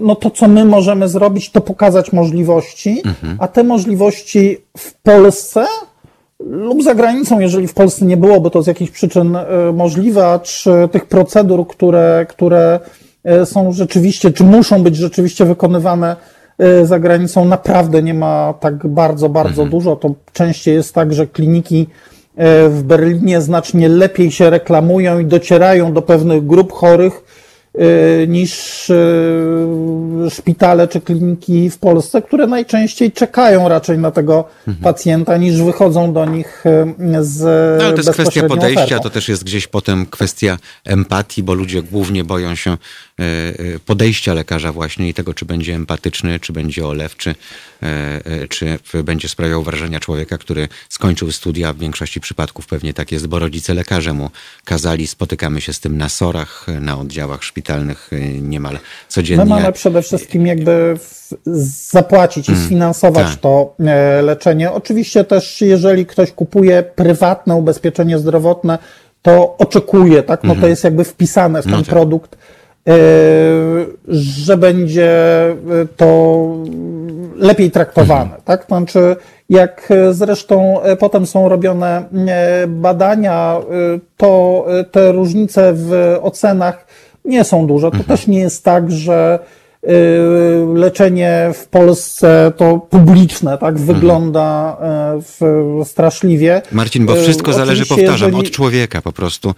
no to, co my możemy zrobić, to pokazać możliwości, mhm. a te możliwości w Polsce lub za granicą, jeżeli w Polsce nie byłoby to z jakichś przyczyn możliwe, czy tych procedur, które, które E, są rzeczywiście, czy muszą być rzeczywiście wykonywane e, za granicą, naprawdę nie ma tak bardzo, bardzo mhm. dużo. To częściej jest tak, że kliniki e, w Berlinie znacznie lepiej się reklamują i docierają do pewnych grup chorych, niż szpitale czy kliniki w Polsce, które najczęściej czekają raczej na tego mhm. pacjenta, niż wychodzą do nich z no, ale to jest kwestia podejścia, ofertą. to też jest gdzieś potem kwestia empatii, bo ludzie głównie boją się podejścia lekarza właśnie i tego, czy będzie empatyczny, czy będzie olewczy, czy będzie sprawiał wrażenia człowieka, który skończył studia. W większości przypadków pewnie tak jest, bo rodzice lekarze mu kazali, spotykamy się z tym na sorach, na oddziałach szpitalnych, niemal codziennie. My mamy przede wszystkim jakby zapłacić i mm, sfinansować mm, to e, leczenie. Oczywiście też, jeżeli ktoś kupuje prywatne ubezpieczenie zdrowotne, to oczekuje, tak? No to mhm. jest jakby wpisane w ten no tak. produkt, e, że będzie e, to lepiej traktowane, mhm. tak? Znaczy, jak zresztą potem są robione badania, to te różnice w ocenach nie są duże. To mhm. też nie jest tak, że leczenie w Polsce to publiczne, tak mhm. wygląda y, w, straszliwie. Marcin, bo wszystko y, zależy, powtarzam, jeżeli... od człowieka po prostu.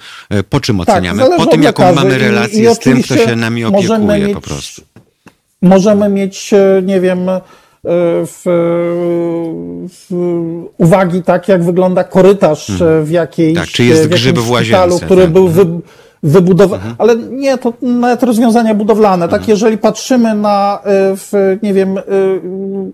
Po czym tak, oceniamy? Tak, po tym, jaką mamy relację i, i z tym, kto się nami opiekuje mieć, po prostu. Możemy mieć, nie wiem, w, w uwagi tak, jak wygląda korytarz mhm. w jakiejś tak, czy jest grzyb w łazience, który tak. był wy, wybudowane, mhm. ale nie, to nawet rozwiązania budowlane, tak, mhm. jeżeli patrzymy na, y, w, nie wiem, y,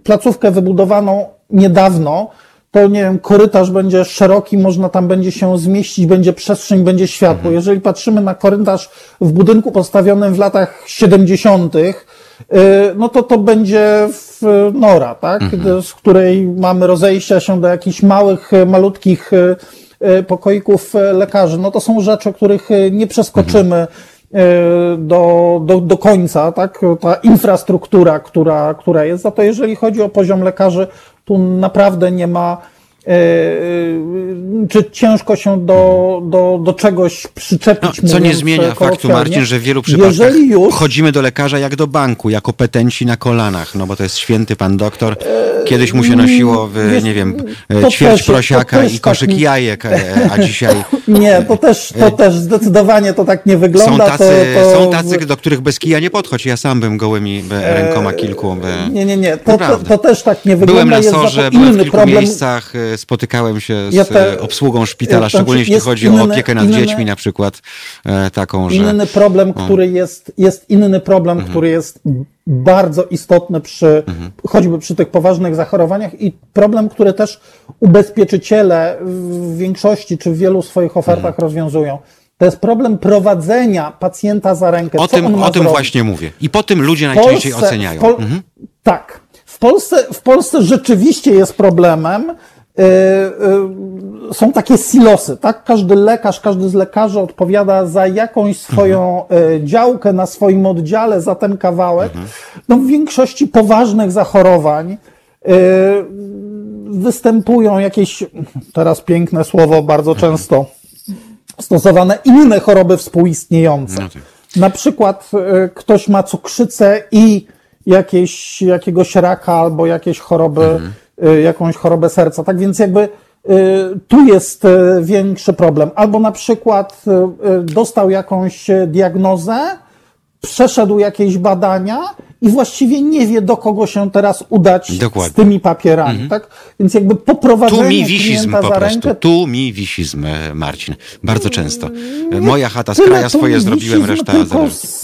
placówkę wybudowaną niedawno, to nie wiem, korytarz będzie szeroki, można tam będzie się zmieścić, będzie przestrzeń, będzie światło. Mhm. Jeżeli patrzymy na korytarz w budynku postawionym w latach 70., y, no to to będzie w nora, tak, mhm. z której mamy rozejścia się do jakichś małych, malutkich E, pokoików e, lekarzy. No to są rzeczy, których e, nie przeskoczymy. do, do, do końca, tak? Ta infrastruktura, która, która jest. Za to jeżeli chodzi o poziom lekarzy, tu naprawdę nie ma E, e, czy ciężko się do, do, do czegoś przyczepić. No, co nie zmienia faktu, Marcin, że w wielu przypadkach już... chodzimy do lekarza jak do banku, jako petenci na kolanach, no bo to jest święty pan doktor. Kiedyś mu się nosiło, w, nie wiem, ćwierć też, prosiaka i koszyk tak... jajek, a dzisiaj... Nie, to też, to też zdecydowanie to tak nie wygląda. Są tacy, to, to... Są tacy do których bez kija nie podchodź. Ja sam bym gołymi rękoma kilku... By... Nie, nie, nie, to, to, to, też tak nie wygląda. Byłem na sorze, byłem w kilku problem... miejscach, spotykałem się z ja te, obsługą szpitala, szczególnie jeśli chodzi inny, o opiekę nad inny, dziećmi na przykład, e, taką, że... Inny problem, który jest, jest inny problem, mhm. który jest bardzo istotny przy, mhm. choćby przy tych poważnych zachorowaniach i problem, który też ubezpieczyciele w większości czy w wielu swoich ofertach mhm. rozwiązują. To jest problem prowadzenia pacjenta za rękę. O Co tym, o tym właśnie mówię. I po tym ludzie najczęściej Polsce, oceniają. Pol mhm. Tak. W Polsce, w Polsce rzeczywiście jest problemem, są takie silosy, tak? Każdy lekarz, każdy z lekarzy odpowiada za jakąś swoją mhm. działkę na swoim oddziale, za ten kawałek. Mhm. No w większości poważnych zachorowań występują jakieś, teraz piękne słowo, bardzo mhm. często stosowane, inne choroby współistniejące. No tak. Na przykład ktoś ma cukrzycę i jakieś, jakiegoś raka albo jakieś choroby mhm jakąś chorobę serca. Tak więc jakby y, tu jest y, większy problem. Albo na przykład dostał jakąś diagnozę, przeszedł jakieś badania i właściwie nie wie, do kogo się teraz udać Dokładnie. z tymi papierami. Mhm. Tak? Więc jakby poprowadzenie Tu mi wisizm po prostu. Rękę... Tu mi wisizm, e, Marcin. Bardzo często. Moja chata z kraja swoje zrobiłem, reszta...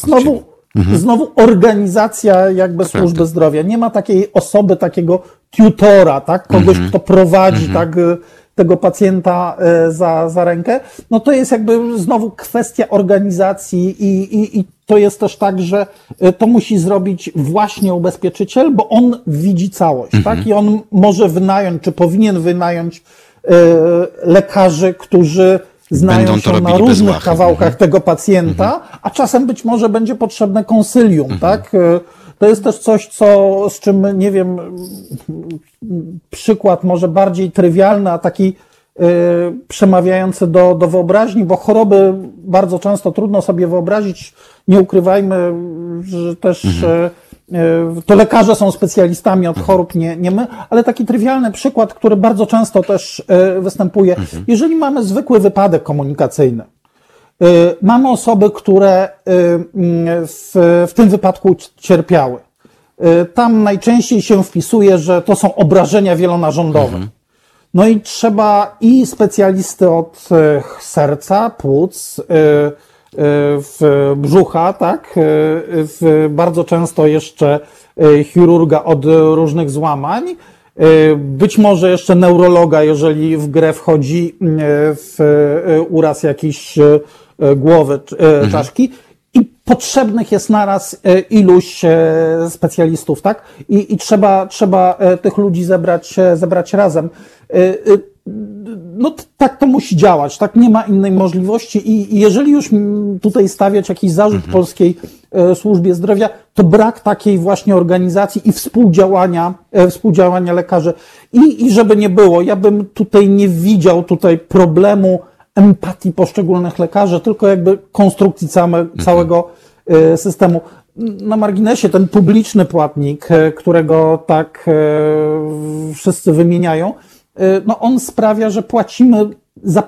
Znowu, Mhm. Znowu organizacja jakby służby zdrowia. Nie ma takiej osoby, takiego tutora, tak? Kogoś, mhm. kto prowadzi mhm. tak, y, tego pacjenta y, za, za rękę. No to jest jakby znowu kwestia organizacji i, i, i to jest też tak, że y, to musi zrobić właśnie ubezpieczyciel, bo on widzi całość, mhm. tak? I on może wynająć, czy powinien wynająć y, lekarzy, którzy znają Będą się na różnych kawałkach mhm. tego pacjenta, mhm. a czasem być może będzie potrzebne konsylium, tak? E, to jest też coś, co, z czym, nie wiem, przykład może bardziej trywialny, a taki y, przemawiający do, do wyobraźni, bo choroby bardzo często trudno sobie wyobrazić. Nie ukrywajmy, że też mhm. E, to lekarze są specjalistami od chorób, nie, nie my, ale taki trywialny przykład, który bardzo często też występuje. Mhm. Jeżeli mamy zwykły wypadek komunikacyjny, mamy osoby, które w, w tym wypadku cierpiały. Tam najczęściej się wpisuje, że to są obrażenia wielonarządowe. Mhm. No i trzeba i specjalisty od serca, płuc, w brzucha, tak? W bardzo często jeszcze chirurga od różnych złamań. Być może jeszcze neurologa, jeżeli w grę wchodzi w uraz jakiejś głowy, mhm. czaszki. I potrzebnych jest naraz iluś specjalistów, tak? I, i trzeba, trzeba tych ludzi zebrać, zebrać razem no tak to musi działać, tak nie ma innej możliwości i, jeżeli już tutaj stawiać jakiś zarzut mhm. polskiej e, służbie zdrowia, to brak takiej właśnie organizacji i współdziałania, e, współdziałania lekarzy. I, I żeby nie było, ja bym tutaj nie widział tutaj problemu empatii poszczególnych lekarzy, tylko jakby konstrukcji całe, mhm. całego e, systemu. Na marginesie ten publiczny płatnik, którego tak wszyscy wymieniają, no on sprawia, że płacimy za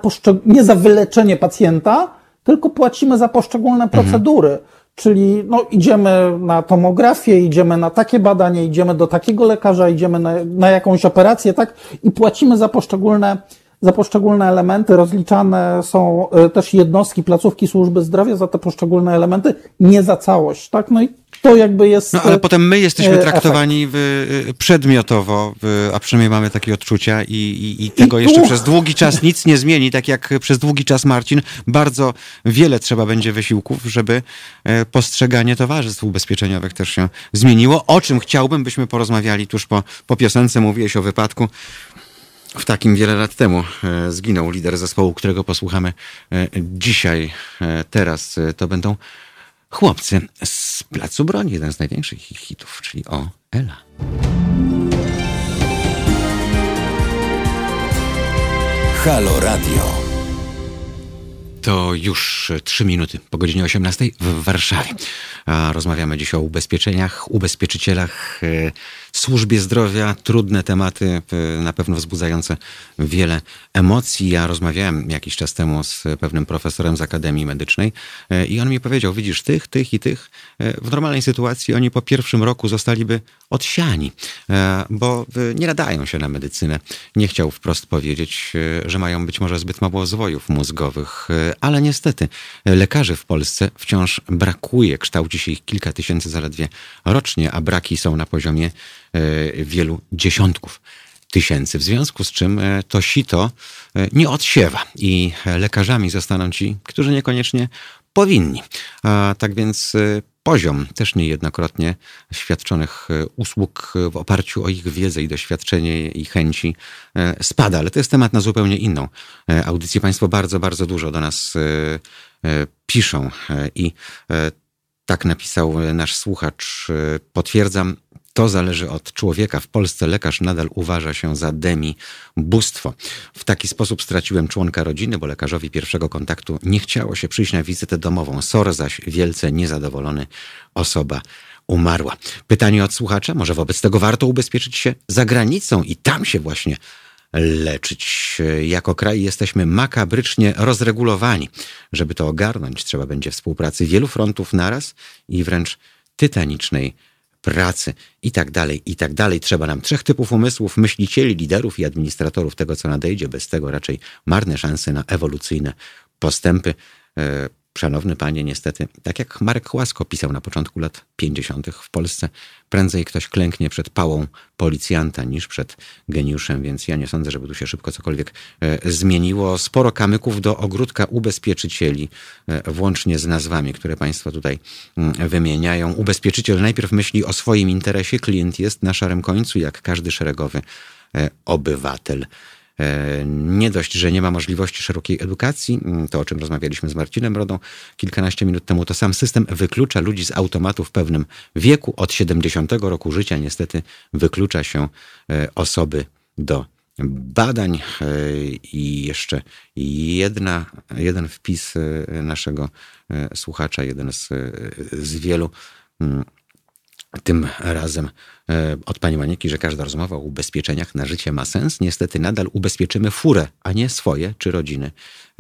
nie za wyleczenie pacjenta, tylko płacimy za poszczególne mhm. procedury. Mhm. Czyli no, idziemy na tomografię, idziemy na takie badanie, idziemy do takiego lekarza, idziemy na, na jakąś operację, tak? I płacimy za poszczególne, za poszczególne elementy. Rozliczane są y, też jednostki, placówki służby zdrowia za te poszczególne elementy, nie za całość, tak? No i to jakby jest. No ale potem my jesteśmy e, traktowani w, e, przedmiotowo, w, a przynajmniej mamy takie odczucia i, i, i tego I jeszcze przez długi czas nic nie zmieni, tak jak przez długi czas Marcin. Bardzo wiele trzeba będzie wysiłków, żeby e, postrzeganie towarzystw ubezpieczeniowych też się zmieniło, o czym chciałbym, byśmy porozmawiali tuż po, po piosence. Mówiłeś o wypadku. W takim wiele lat temu zginął lider zespołu, którego posłuchamy dzisiaj. Teraz to będą chłopcy z Placu Broni, jeden z największych ich hitów, czyli o Ela. Halo Radio. To już trzy minuty po godzinie 18 w Warszawie. Rozmawiamy dziś o ubezpieczeniach, ubezpieczycielach, e, służbie zdrowia. Trudne tematy, e, na pewno wzbudzające wiele emocji. Ja rozmawiałem jakiś czas temu z pewnym profesorem z Akademii Medycznej e, i on mi powiedział, widzisz, tych, tych i tych, w normalnej sytuacji oni po pierwszym roku zostaliby odsiani, bo nie nadają się na medycynę. Nie chciał wprost powiedzieć, że mają być może zbyt mało zwojów mózgowych, ale niestety lekarzy w Polsce wciąż brakuje. Kształci się ich kilka tysięcy zaledwie rocznie, a braki są na poziomie wielu dziesiątków tysięcy. W związku z czym e, to sito e, nie odsiewa i lekarzami zostaną ci, którzy niekoniecznie powinni. A tak więc poziom też niejednokrotnie świadczonych usług w oparciu o ich wiedzę i doświadczenie i chęci spada, ale to jest temat na zupełnie inną audycję. Państwo bardzo, bardzo dużo do nas piszą i tak napisał e, nasz słuchacz. E, potwierdzam, to zależy od człowieka. W Polsce lekarz nadal uważa się za demi bóstwo. W taki sposób straciłem członka rodziny, bo lekarzowi pierwszego kontaktu nie chciało się przyjść na wizytę domową. SOR zaś wielce niezadowolony osoba umarła. Pytanie od słuchacza, może wobec tego warto ubezpieczyć się za granicą i tam się właśnie leczyć. Jako kraj jesteśmy makabrycznie rozregulowani. Żeby to ogarnąć, trzeba będzie współpracy wielu frontów naraz i wręcz tytanicznej pracy i tak dalej, i tak dalej. Trzeba nam trzech typów umysłów, myślicieli, liderów i administratorów tego, co nadejdzie. Bez tego raczej marne szanse na ewolucyjne postępy. Szanowny panie, niestety, tak jak Marek Łasko pisał na początku lat 50. w Polsce, prędzej ktoś klęknie przed pałą policjanta niż przed geniuszem, więc ja nie sądzę, żeby tu się szybko cokolwiek e, zmieniło. Sporo kamyków do ogródka ubezpieczycieli, e, włącznie z nazwami, które państwo tutaj mm, wymieniają. Ubezpieczyciel najpierw myśli o swoim interesie, klient jest na szarym końcu, jak każdy szeregowy e, obywatel. E, nie dość, że nie ma możliwości szerokiej edukacji, mm, to o czym rozmawialiśmy z Marcinem Rodą kilkanaście minut temu, to sam system wyklucza ludzi z automatu w pewnym wieku. Od 70 roku życia niestety wyklucza się e, osoby do badań e, i jeszcze jedna, jeden wpis naszego słuchacza, jeden z, z wielu mm, tym razem e, od pani Manieki, że każda rozmowa o ubezpieczeniach na życie ma sens. Niestety nadal ubezpieczymy furę, a nie swoje czy rodziny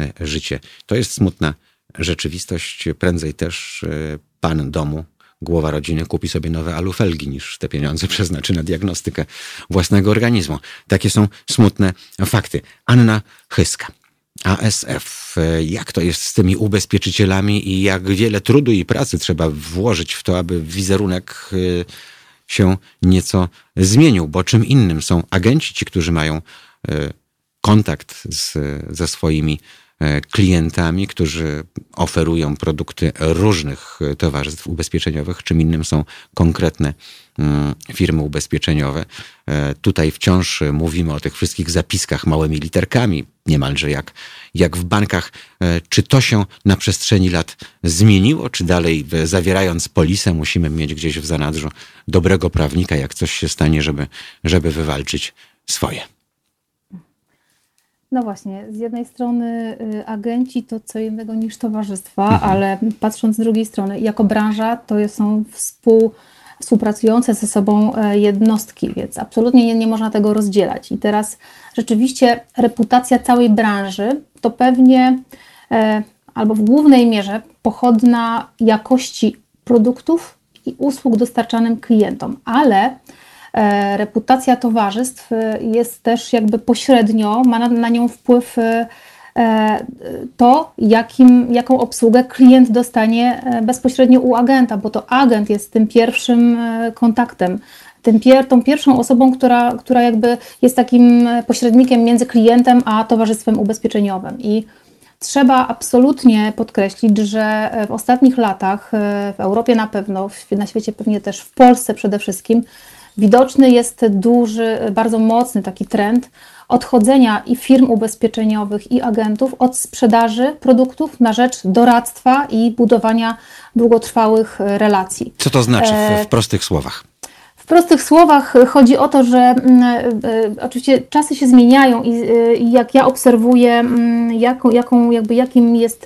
e, życie. To jest smutna rzeczywistość. Prędzej też e, pan domu, głowa rodziny kupi sobie nowe alufelgi niż te pieniądze przeznaczy na diagnostykę własnego organizmu. Takie są smutne fakty. Anna Chyska. ASF. Jak to jest z tymi ubezpieczycielami i jak wiele trudu i pracy trzeba włożyć w to, aby wizerunek y, się nieco zmienił, bo czym innym są agenci, ci, którzy mają y, kontakt z, ze swoimi klientami, którzy oferują produkty różnych towarzystw ubezpieczeniowych, czym innym są konkretne Mm, firmy ubezpieczeniowe. E, tutaj wciąż mówimy o tych wszystkich zapiskach małymi literkami, niemalże jak, jak w bankach. E, czy to się na przestrzeni lat zmieniło, czy dalej zawierając polisę musimy mieć gdzieś w zanadrzu dobrego prawnika, jak coś się stanie, żeby, żeby wywalczyć swoje? No właśnie, z jednej strony y, agenci to co innego niż towarzystwa, mhm. ale patrząc z drugiej strony, jako branża to są współ współpracujące ze sobą e, jednostki, więc absolutnie nie, nie można tego rozdzielać. I teraz rzeczywiście reputacja całej branży to pewnie e, albo w głównej mierze pochodna jakości produktów i usług dostarczanym klientom, ale reputacja towarzystw jest też jakby pośrednio, ma na, na nią wpływ E, to, jakim, jaką obsługę klient dostanie e, bezpośrednio u agenta, bo to agent jest tym pierwszym e, kontaktem, tym pier, tą pierwszą osobą, która, która jakby jest takim pośrednikiem między klientem a towarzystwem ubezpieczeniowym. I trzeba absolutnie podkreślić, że w ostatnich latach, w Europie na pewno, na świecie pewnie też w Polsce przede wszystkim, widoczny jest duży, bardzo mocny taki trend odchodzenia i firm ubezpieczeniowych i agentów od sprzedaży produktów na rzecz doradztwa i budowania długotrwałych relacji. Co to znaczy w, w prostych słowach? prostych słowach chodzi o to, że mm, e, e, oczywiście czasy się zmieniają i, e, jak ja obserwuję, mm, jaką, jaką, jakby jakim jest,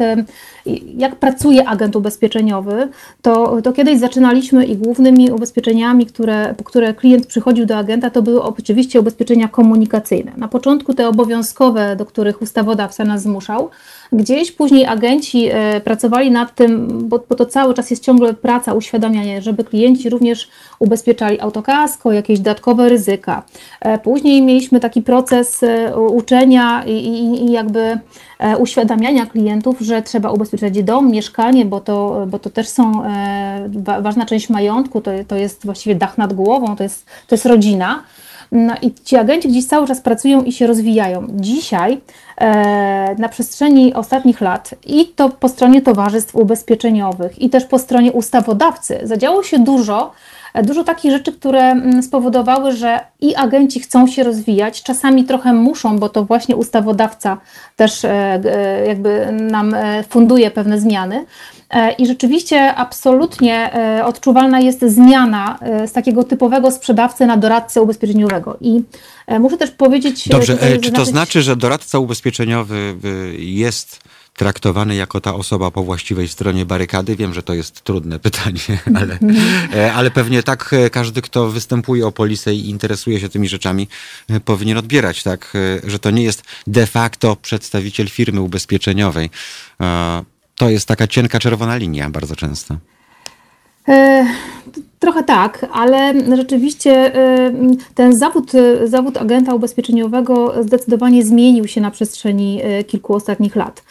jak pracuje agent ubezpieczeniowy, to, to kiedyś zaczynaliśmy i głównymi ubezpieczeniami, które, po które klient przychodził do agenta, to były oczywiście ubezpieczenia komunikacyjne. Na początku te obowiązkowe, do których ustawodawca nas zmuszał, Gdzieś później agenci e, pracowali nad tym, bo, bo to cały czas jest ciągle praca, uświadamianie, żeby klienci również ubezpieczali autokasko, jakieś dodatkowe ryzyka. E, później mieliśmy taki proces e, uczenia i, i, i jakby uświadamiania klientów, że trzeba ubezpieczać dom, mieszkanie, bo to, bo to też są ważna część majątku, to, to jest właściwie dach nad głową, to jest, to jest rodzina. No i ci agenci gdzieś cały czas pracują i się rozwijają. Dzisiaj e, na przestrzeni ostatnich lat i to po stronie towarzystw ubezpieczeniowych i też po stronie ustawodawcy zadziało się dużo, e, dużo takich rzeczy, które mm, spowodowały, że i agenci chcą się rozwijać, czasami trochę muszą, bo to właśnie ustawodawca też e, jakby nam funduje pewne zmiany, E, I rzeczywiście absolutnie e, odczuwalna jest zmiana e, z takiego typowego sprzedawcy na doradcę ubezpieczeniowego. I muszę też powiedzieć. Dobrze, czy to znaczy, że doradca ubezpieczeniowy jest traktowany jako ta osoba po właściwej stronie barykady? Wiem, że to jest trudne pytanie, ale, ale pewnie tak każdy, kto występuje o polisę i interesuje się tymi rzeczami, powinien odbierać, tak, że to nie jest de facto przedstawiciel firmy ubezpieczeniowej to jest taka cienka czerwona linia bardzo często. Trochę tak, ale rzeczywiście e, ten zawód, zawód agenta ubezpieczeniowego zdecydowanie zmienił się na przestrzeni e, kilku ostatnich lat.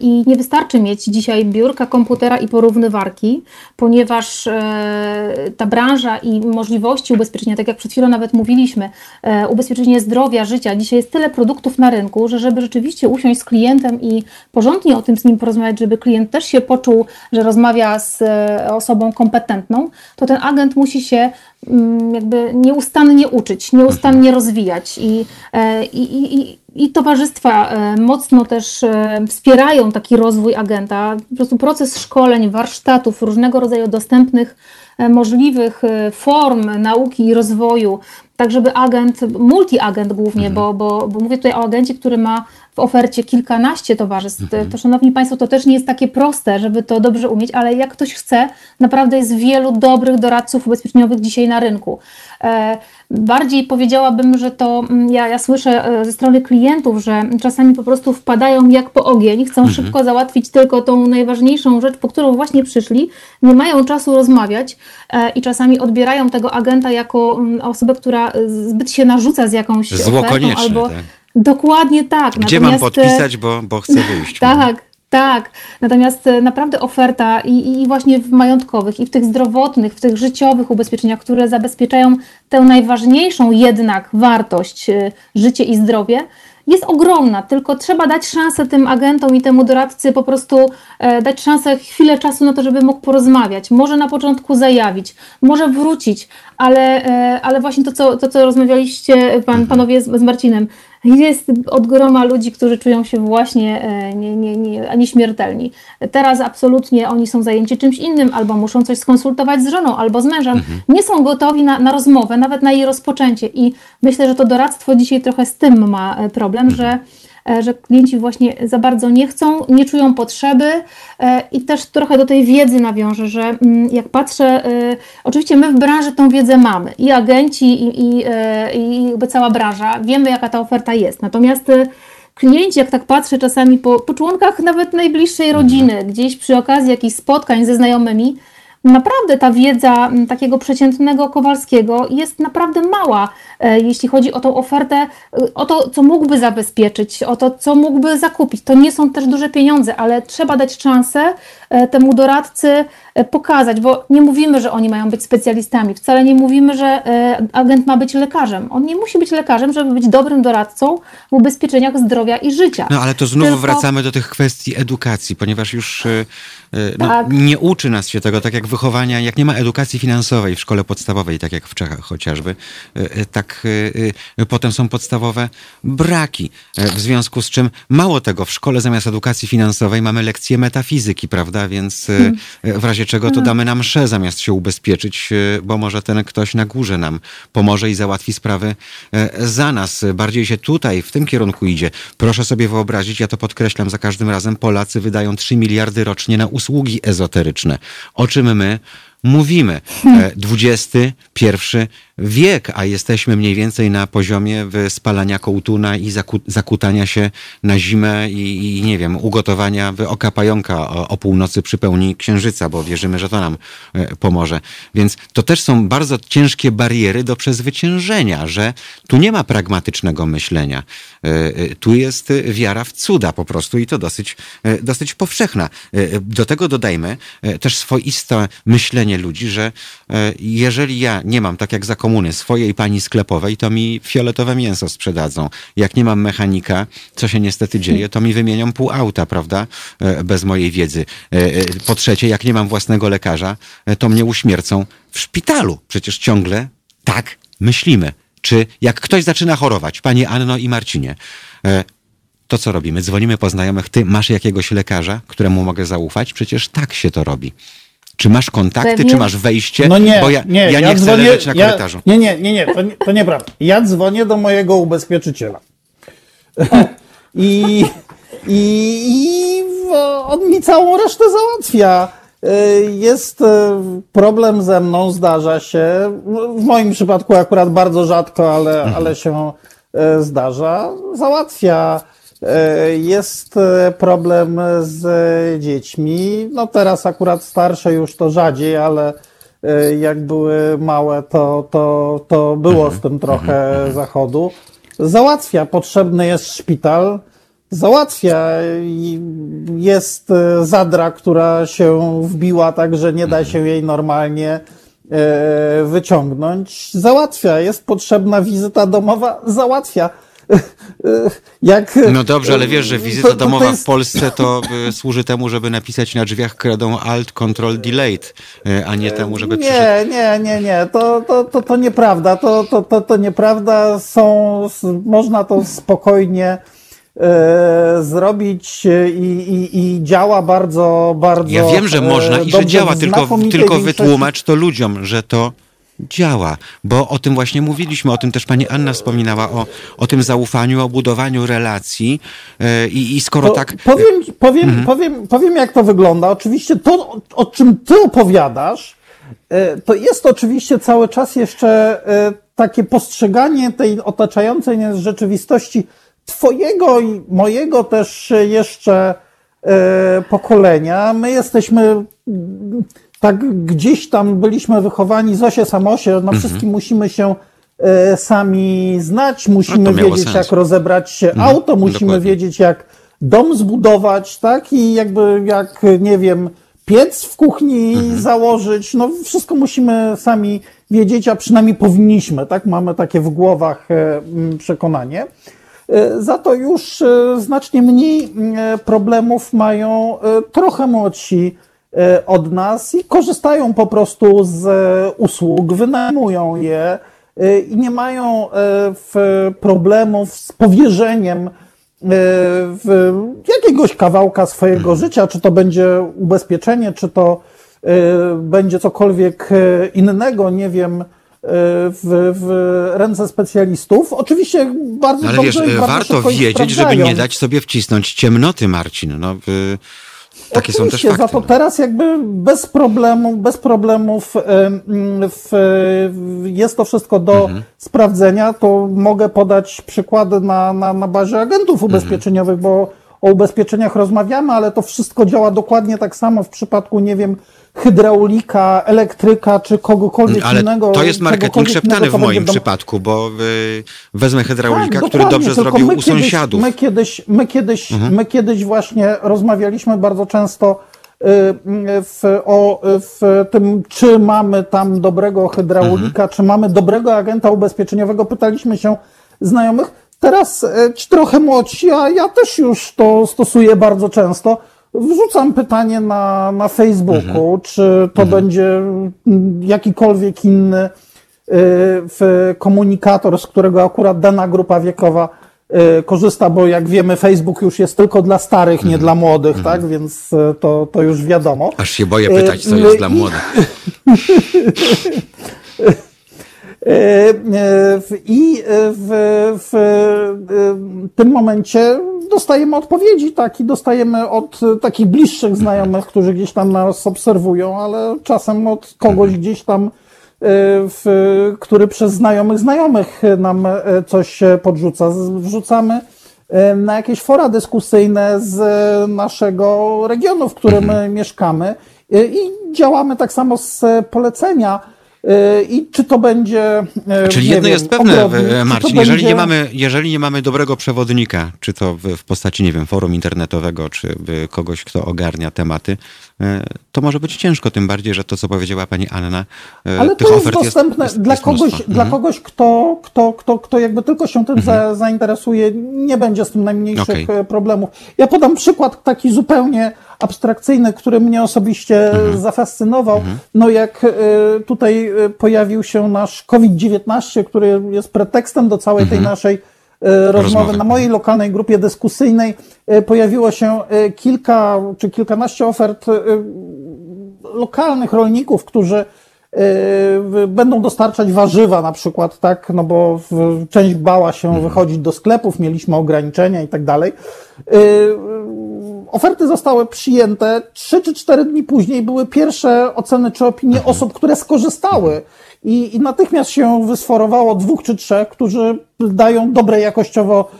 I nie wystarczy mieć dzisiaj biurka, komputera i porównywarki, ponieważ ta branża i możliwości ubezpieczenia, tak jak przed chwilą nawet mówiliśmy, ubezpieczenie zdrowia, życia, dzisiaj jest tyle produktów na rynku, że żeby rzeczywiście usiąść z klientem i porządnie o tym z nim porozmawiać, żeby klient też się poczuł, że rozmawia z osobą kompetentną, to ten agent musi się mm, jakby nieustannie uczyć, nieustannie rozwijać i, i, i i towarzystwa e, mocno też e, wspierają taki rozwój agenta. Po prostu proces szkoleń, warsztatów, różnego rodzaju dostępnych, e, możliwych form nauki i rozwoju, tak żeby agent, multi-agent głównie, mhm. bo, bo, bo mówię tutaj o agencie, który ma w ofercie kilkanaście towarzystw. Mhm. To, szanowni Państwo, to też nie jest takie proste, żeby to dobrze umieć, ale jak ktoś chce, naprawdę jest wielu dobrych doradców ubezpieczeniowych dzisiaj na rynku. E, bardziej powiedziałabym, że to mm, ja, ja słyszę e, ze strony klientów, że czasami po prostu wpadają jak po ogień, chcą mhm. szybko załatwić tylko tą najważniejszą rzecz, po którą właśnie przyszli, nie mają czasu rozmawiać e, i czasami odbierają tego agenta jako mm, osobę, która zbyt się narzuca z jakąś Zło ofertą albo tak. Dokładnie tak. Gdzie Natomiast, mam podpisać, bo, bo chcę wyjść? tak, tak. Natomiast e, naprawdę oferta i, i właśnie w majątkowych, i w tych zdrowotnych, w tych życiowych ubezpieczeniach, które zabezpieczają tę najważniejszą jednak wartość, e, życie i zdrowie, jest ogromna, tylko trzeba dać szansę tym agentom i temu doradcy po prostu e, dać szansę chwilę czasu na to, żeby mógł porozmawiać. Może na początku zajawić, może wrócić, ale, e, ale właśnie to co, to, co rozmawialiście pan, mhm. panowie z, z Marcinem, jest od groma ludzi, którzy czują się właśnie e, nie, nie, nie, nieśmiertelni. Teraz absolutnie oni są zajęci czymś innym, albo muszą coś skonsultować z żoną, albo z mężem. Mhm. Nie są gotowi na, na rozmowę, nawet na jej rozpoczęcie. I myślę, że to doradztwo dzisiaj trochę z tym ma e, problem, mhm. że że klienci właśnie za bardzo nie chcą, nie czują potrzeby e, i też trochę do tej wiedzy nawiążę, że mm, jak patrzę, e, oczywiście my w branży tą wiedzę mamy. I agenci i, i, i jakby cała branża, wiemy jaka ta oferta jest, natomiast klienci, jak tak patrzę czasami po, po członkach nawet najbliższej rodziny, gdzieś przy okazji jakichś spotkań ze znajomymi, Naprawdę ta wiedza takiego przeciętnego Kowalskiego jest naprawdę mała, e, jeśli chodzi o tą ofertę, e, o to, co mógłby zabezpieczyć, o to, co mógłby zakupić. To nie są też duże pieniądze, ale trzeba dać szansę e, temu doradcy pokazać, bo nie mówimy, że oni mają być specjalistami, wcale nie mówimy, że agent ma być lekarzem. On nie musi być lekarzem, żeby być dobrym doradcą w ubezpieczeniach zdrowia i życia. No ale to znowu Tylko... wracamy do tych kwestii edukacji, ponieważ już no, tak. nie uczy nas się tego, tak jak wychowania, jak nie ma edukacji finansowej w szkole podstawowej, tak jak w Czechach chociażby, tak potem są podstawowe braki. W związku z czym mało tego, w szkole zamiast edukacji finansowej mamy lekcje metafizyki, prawda? Więc hmm. w razie czego to damy nam mszę zamiast się ubezpieczyć, bo może ten ktoś na górze nam pomoże i załatwi sprawy za nas. Bardziej się tutaj, w tym kierunku idzie. Proszę sobie wyobrazić, ja to podkreślam za każdym razem, Polacy wydają 3 miliardy rocznie na usługi ezoteryczne. O czym my mówimy. XXI wiek, a jesteśmy mniej więcej na poziomie spalania kołtuna i zaku, zakutania się na zimę i, i, nie wiem, ugotowania oka pająka o, o północy przy pełni księżyca, bo wierzymy, że to nam e, pomoże. Więc to też są bardzo ciężkie bariery do przezwyciężenia, że tu nie ma pragmatycznego myślenia. E, e, tu jest wiara w cuda po prostu i to dosyć, dosyć powszechna. Do tego dodajmy też swoiste myślenie ludzi, że jeżeli ja nie mam, tak jak za komuny swojej pani sklepowej, to mi fioletowe mięso sprzedadzą. Jak nie mam mechanika, co się niestety dzieje, to mi wymienią pół auta, prawda? E, bez mojej wiedzy. E, e, po trzecie, jak nie mam własnego lekarza, to mnie uśmiercą w szpitalu. Przecież ciągle tak myślimy. Czy jak ktoś zaczyna chorować, Panie Anno i Marcinie, to co robimy? Dzwonimy po znajomych, ty masz jakiegoś lekarza, któremu mogę zaufać? Przecież tak się to robi. Czy masz kontakty, Pewnie. czy masz wejście? No nie, Bo ja nie, ja nie ja chcę dzwonię, leżeć na korytarzu. Ja, nie, nie, nie, nie, to, to nieprawda. Ja dzwonię do mojego ubezpieczyciela. I, i, I on mi całą resztę załatwia. Y, jest y, problem ze mną, zdarza się. W moim przypadku akurat bardzo rzadko, ale, mhm. ale się y, zdarza. Załatwia jest e, problem z dziećmi. No teraz akurat starsze już to rzadziej, ale e, jak były małe, to, to, to było z tym trochę mhm, mhm. zachodu. Załatwia, potrzebny jest szpital, załatwia. Jest zadra, która się wbiła tak, że nie da mhm. się jej normalnie wyciągnąć. Załatwia. Jest potrzebna wizyta domowa, załatwia. Jak, no dobrze, ale wiesz, że wizyta domowa jest... w Polsce to y, służy temu, żeby napisać na drzwiach kredą Alt Control Delayed, a nie temu, żeby Nie, przyszedł... nie, nie, nie, to, to, to, to nieprawda, to, to, to, to nieprawda, są, można to spokojnie e, zrobić i, i, i działa bardzo, bardzo Ja wiem, że można i że działa, tylko, tylko wytłumacz to ludziom, że to działa, bo o tym właśnie mówiliśmy, o tym też pani Anna wspominała, o, o tym zaufaniu, o budowaniu relacji yy, i, skoro po, tak... Powiem, powiem, mhm. powiem, powiem, jak to wygląda. Oczywiście to, o czym ty opowiadasz, yy, to jest oczywiście cały czas jeszcze takie postrzeganie tej otaczającej nas rzeczywistości twojego i mojego też jeszcze pokolenia. My jesteśmy tak gdzieś tam byliśmy wychowani Zosie Samosie, na mhm. wszystkim musimy się e, sami znać, musimy wiedzieć sens. jak rozebrać mhm. auto, musimy Dokładnie. wiedzieć jak dom zbudować, tak? I jakby jak, nie wiem, piec w kuchni mhm. założyć, no wszystko musimy sami wiedzieć, a przynajmniej powinniśmy, tak? Mamy takie w głowach e, przekonanie. E, za to już znacznie mniej problemów mają trochę młodsi E, od nas i korzystają po prostu z e, usług, wynajmują je e, i nie mają problemów z powierzeniem jakiegoś kawałka swojego mhm. życia, czy to będzie ubezpieczenie, czy to będzie cokolwiek innego, nie wiem, w, w ręce specjalistów. Oczywiście bardzo Ale dobrze wiesz, warto wiedzieć, żeby nie dać sobie wcisnąć ciemnoty, Marcin. No, takie są też fakty. Za to no. teraz jakby bez problemu, bez problemów w, jest to wszystko do mhm. sprawdzenia. To mogę podać przykłady na, na, na bazie agentów mhm. ubezpieczeniowych, mhm. bo o ubezpieczeniach rozmawiamy, ale to wszystko działa dokładnie tak samo w przypadku, nie wiem, hydraulika, elektryka czy kogokolwiek Ale innego. To jest marketing szeptany w moim przypadku, bo y, wezmę hydraulika, tak, który dobrze zrobił u kiedyś, sąsiadów. My kiedyś, my, kiedyś, mhm. my kiedyś właśnie rozmawialiśmy bardzo często y, w, o, w tym, czy mamy tam dobrego hydraulika, mhm. czy mamy dobrego agenta ubezpieczeniowego. Pytaliśmy się znajomych. Teraz y, ci trochę młodsi, a ja też już to stosuję bardzo często wrzucam pytanie na, na Facebooku, mhm. czy to mhm. będzie jakikolwiek inny w komunikator, z którego akurat dana grupa wiekowa korzysta, bo jak wiemy, Facebook już jest tylko dla starych, nie dla młodych, mm. tak? Więc to, to już wiadomo. Aż się boję pytać, co jest dla młodych. I w, w, tym momencie dostajemy odpowiedzi, tak, i dostajemy od takich bliższych znajomych, którzy gdzieś tam nas obserwują, ale czasem od kogoś gdzieś tam, w, który przez znajomych znajomych nam coś podrzuca. Wrzucamy na jakieś fora dyskusyjne z naszego regionu, w którym mhm. mieszkamy i działamy tak samo z polecenia i czy to będzie. E, Czyli jedno wiem, jest pewne, ogrodnik, Marcin, jeżeli, będzie... nie mamy, jeżeli nie mamy dobrego przewodnika, czy to w, w postaci, nie wiem, forum internetowego, czy kogoś, kto ogarnia tematy, e, to może być ciężko, tym bardziej, że to, co powiedziała pani Anna, e, Ale to jest dostępne jest, jest, dla, kogoś, mhm. dla kogoś, kto, kto, kto, kto jakby tylko się tym mhm. za, zainteresuje, nie będzie z tym najmniejszych okay. problemów. Ja podam przykład taki zupełnie abstrakcyjny, który mnie osobiście mhm. zafascynował. Mhm. No jak e, tutaj e, pojawił się nasz COVID-19, który jest pretekstem do całej tej mhm. naszej e, rozmowy. rozmowy. Na mojej lokalnej grupie dyskusyjnej pojawiło się kilka czy kilkanaście ofert lokalnych rolników, którzy będą dostarczać warzywa na przykład, tak, no bo część bała się wychodzić do sklepów, mieliśmy ograniczenia i tak dalej oferty zostały przyjęte, trzy czy cztery dni później były pierwsze oceny czy opinie mhm. osób, które skorzystały. I, I natychmiast się wysforowało dwóch czy trzech, którzy dają dobre jakościowo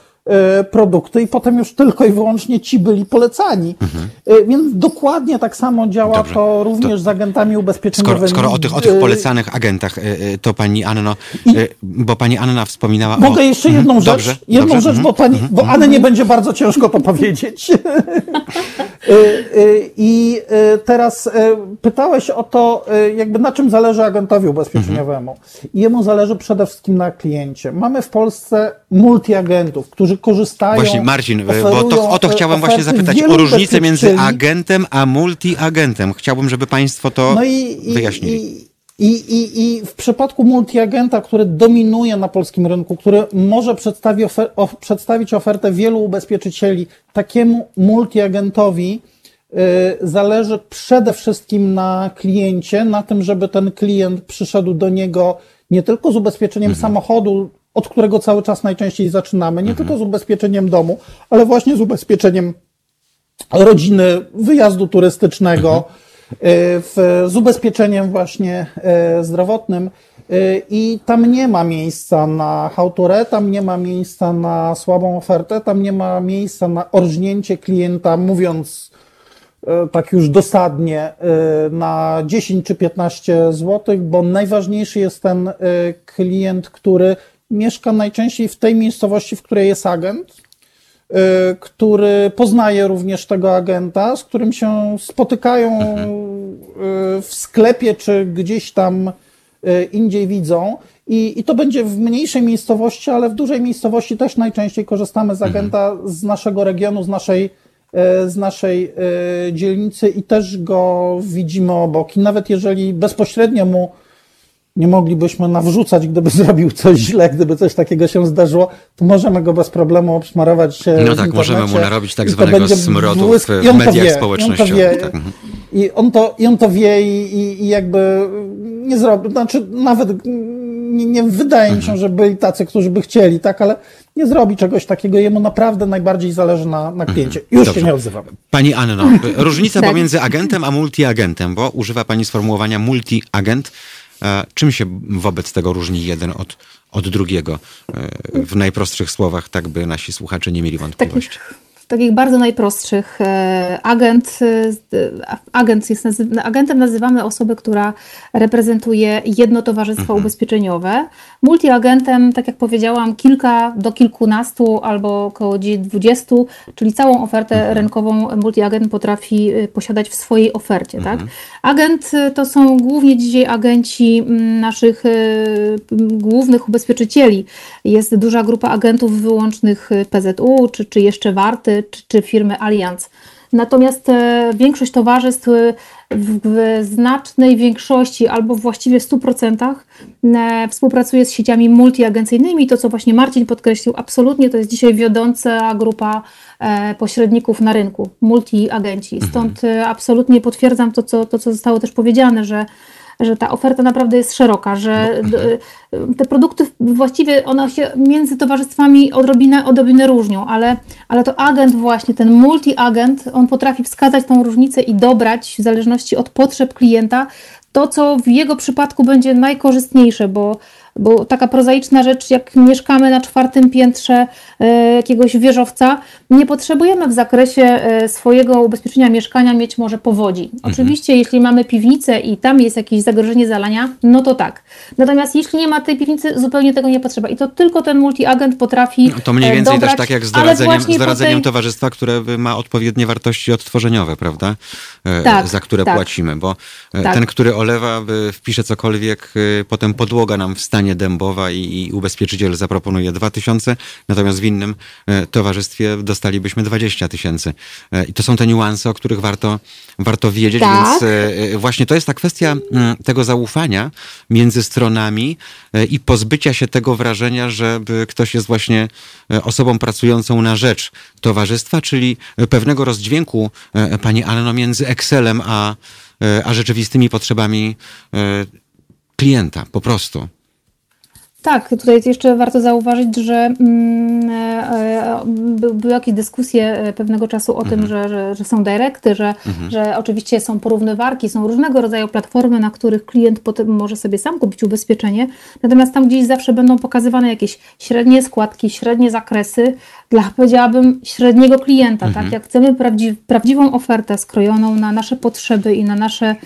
produkty i potem już tylko i wyłącznie ci byli polecani. Mhm. E, więc dokładnie tak samo działa Dobrze. to również to z agentami ubezpieczeniowymi. Skoro, skoro o, tych, o tych e, polecanych agentach, to pani Anno, I, bo pani Anna wspominała Mogę o... jeszcze jedną mhm. rzecz, Dobrze. jedną Dobrze. rzecz, bo mhm. pani, bo Anne nie będzie bardzo ciężko to powiedzieć. I teraz pytałeś o to, jakby na czym zależy agentowi ubezpieczeniowemu. Jemu zależy przede wszystkim na kliencie. Mamy w Polsce multiagentów, którzy którzy korzystają. Właśnie, Marcin, bo to, o to chciałem właśnie zapytać, o różnicę między agentem a multiagentem. Chciałbym, żeby Państwo to no i, wyjaśnili. I, i, I w przypadku multiagenta, który dominuje na polskim rynku, który może przedstawi ofer of, przedstawić ofertę wielu ubezpieczycieli, takiemu multiagentowi y, zależy przede wszystkim na kliencie, na tym, żeby ten klient przyszedł do niego nie tylko z ubezpieczeniem mhm. samochodu od którego cały czas najczęściej zaczynamy, nie mhm. tylko z ubezpieczeniem domu, ale właśnie z ubezpieczeniem rodziny, wyjazdu turystycznego, mhm. w, z ubezpieczeniem właśnie e, zdrowotnym. E, I tam nie ma miejsca na hałturę, tam nie ma miejsca na słabą ofertę, tam nie ma miejsca na orżnięcie klienta, mówiąc tak już dosadnie na 10 czy 15 zł, bo najważniejszy jest ten klient, który mieszka najczęściej w tej miejscowości, w której jest agent, y, który poznaje również tego agenta, z którym się spotykają y, w sklepie czy gdzieś tam y, indziej widzą. I, I to będzie w mniejszej miejscowości, ale w dużej miejscowości też najczęściej korzystamy z mhm. agenta z naszego regionu, z naszej, z naszej dzielnicy i też go widzimy obok. I nawet jeżeli bezpośrednio mu nie moglibyśmy nawrzucać, gdyby zrobił coś źle, gdyby coś takiego się zdarzyło, to możemy go bez problemu obsmarować. No tak, możemy mu narobić tak zwanego smrodu w, w mediach wie, społecznościowych. Tak. Mhm. I on to, i on to wie i, i, i jakby nie zrobi, znaczy nawet nie, nie wydaje mi się, mhm. że byli tacy, którzy by chcieli, tak, ale nie zrobi czegoś takiego. Jemu naprawdę najbardziej zależy na, na mhm. kliencie. Już Dobrze. się nie odzywam. Pani Anno, różnica tak. pomiędzy agentem a multiagentem, bo używa Pani sformułowania multiagent. Czym się wobec tego różni jeden od, od drugiego? E, w najprostszych słowach, tak by nasi słuchacze nie mieli wątpliwości. Takich takich bardzo najprostszych. E, agent, e, agent jest agentem nazywamy osobę, która reprezentuje jedno towarzystwo mhm. ubezpieczeniowe. Multiagentem, tak jak powiedziałam, kilka do kilkunastu albo około dwudziestu, czyli całą ofertę mhm. rynkową multiagent potrafi posiadać w swojej ofercie. Tak? Mhm. Tak? Agent to są głównie dzisiaj agenci naszych głównych ubezpieczycieli. Jest duża grupa agentów wyłącznych PZU, czy, czy jeszcze Warty, czy, czy firmy Allianz. Natomiast większość towarzystw w znacznej większości albo właściwie w 100% współpracuje z sieciami multiagencyjnymi. To, co właśnie Marcin podkreślił, absolutnie to jest dzisiaj wiodąca grupa pośredników na rynku, multiagenci. Stąd mhm. absolutnie potwierdzam to co, to, co zostało też powiedziane, że że ta oferta naprawdę jest szeroka, że no, mhm. te produkty właściwie one się między towarzystwami odrobinę, odrobinę różnią, ale, ale to agent właśnie, ten multi-agent, on potrafi wskazać tą różnicę i dobrać w zależności od potrzeb klienta to, co w jego przypadku będzie najkorzystniejsze, bo bo taka prozaiczna rzecz, jak mieszkamy na czwartym piętrze e, jakiegoś wieżowca, nie potrzebujemy w zakresie e, swojego ubezpieczenia mieszkania mieć może powodzi. Mhm. Oczywiście, jeśli mamy piwnicę i tam jest jakieś zagrożenie zalania, no to tak. Natomiast jeśli nie ma tej piwnicy, zupełnie tego nie potrzeba. I to tylko ten multiagent potrafi. No, to mniej e, więcej dobrać, też tak jak z doradzeniem, z doradzeniem tej... towarzystwa, które ma odpowiednie wartości odtworzeniowe, prawda? Tak, za które tak. płacimy, bo tak. ten, który olewa, wpisze cokolwiek, potem podłoga nam wstanie stanie dębowa i, i ubezpieczyciel zaproponuje 2000, natomiast w innym e, towarzystwie dostalibyśmy 20 tysięcy. E, I to są te niuanse, o których warto, warto wiedzieć, tak. więc e, właśnie to jest ta kwestia mm, tego zaufania między stronami i pozbycia się tego wrażenia, że ktoś jest właśnie osobą pracującą na rzecz towarzystwa, czyli pewnego rozdźwięku, pani Aleno, między Excelem a, a rzeczywistymi potrzebami klienta, po prostu. Tak, tutaj jeszcze warto zauważyć, że mm, e, e, były jakieś dyskusje e, pewnego czasu o mhm. tym, że, że, że, są dyrekty, że, mhm. że oczywiście są porównywarki, są różnego rodzaju platformy, na których klient potem może sobie sam kupić ubezpieczenie, natomiast tam gdzieś zawsze będą pokazywane jakieś średnie składki, średnie zakresy dla, powiedziałabym, średniego klienta. Tak? Mhm. Tak? Jak chcemy prawdziw, prawdziwą ofertę skrojoną na nasze potrzeby i na nasze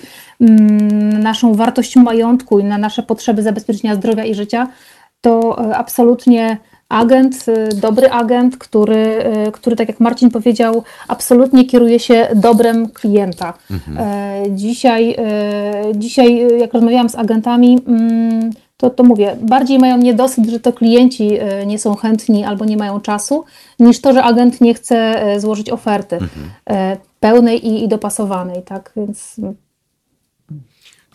Mm, naszą wartość majątku i na nasze potrzeby zabezpieczenia zdrowia i życia, to e, absolutnie agent, e, dobry agent, który, e, który, tak jak Marcin powiedział, absolutnie kieruje się dobrem klienta. Mhm. Dzisiaj, dzisiaj, jak rozmawiałam z agentami, mm, to, to mówię, bardziej mają niedosyt, że to klienci nie są chętni albo nie mają czasu, niż to, że agent nie chce złożyć oferty mhm. pełnej i, i dopasowanej. Tak? Więc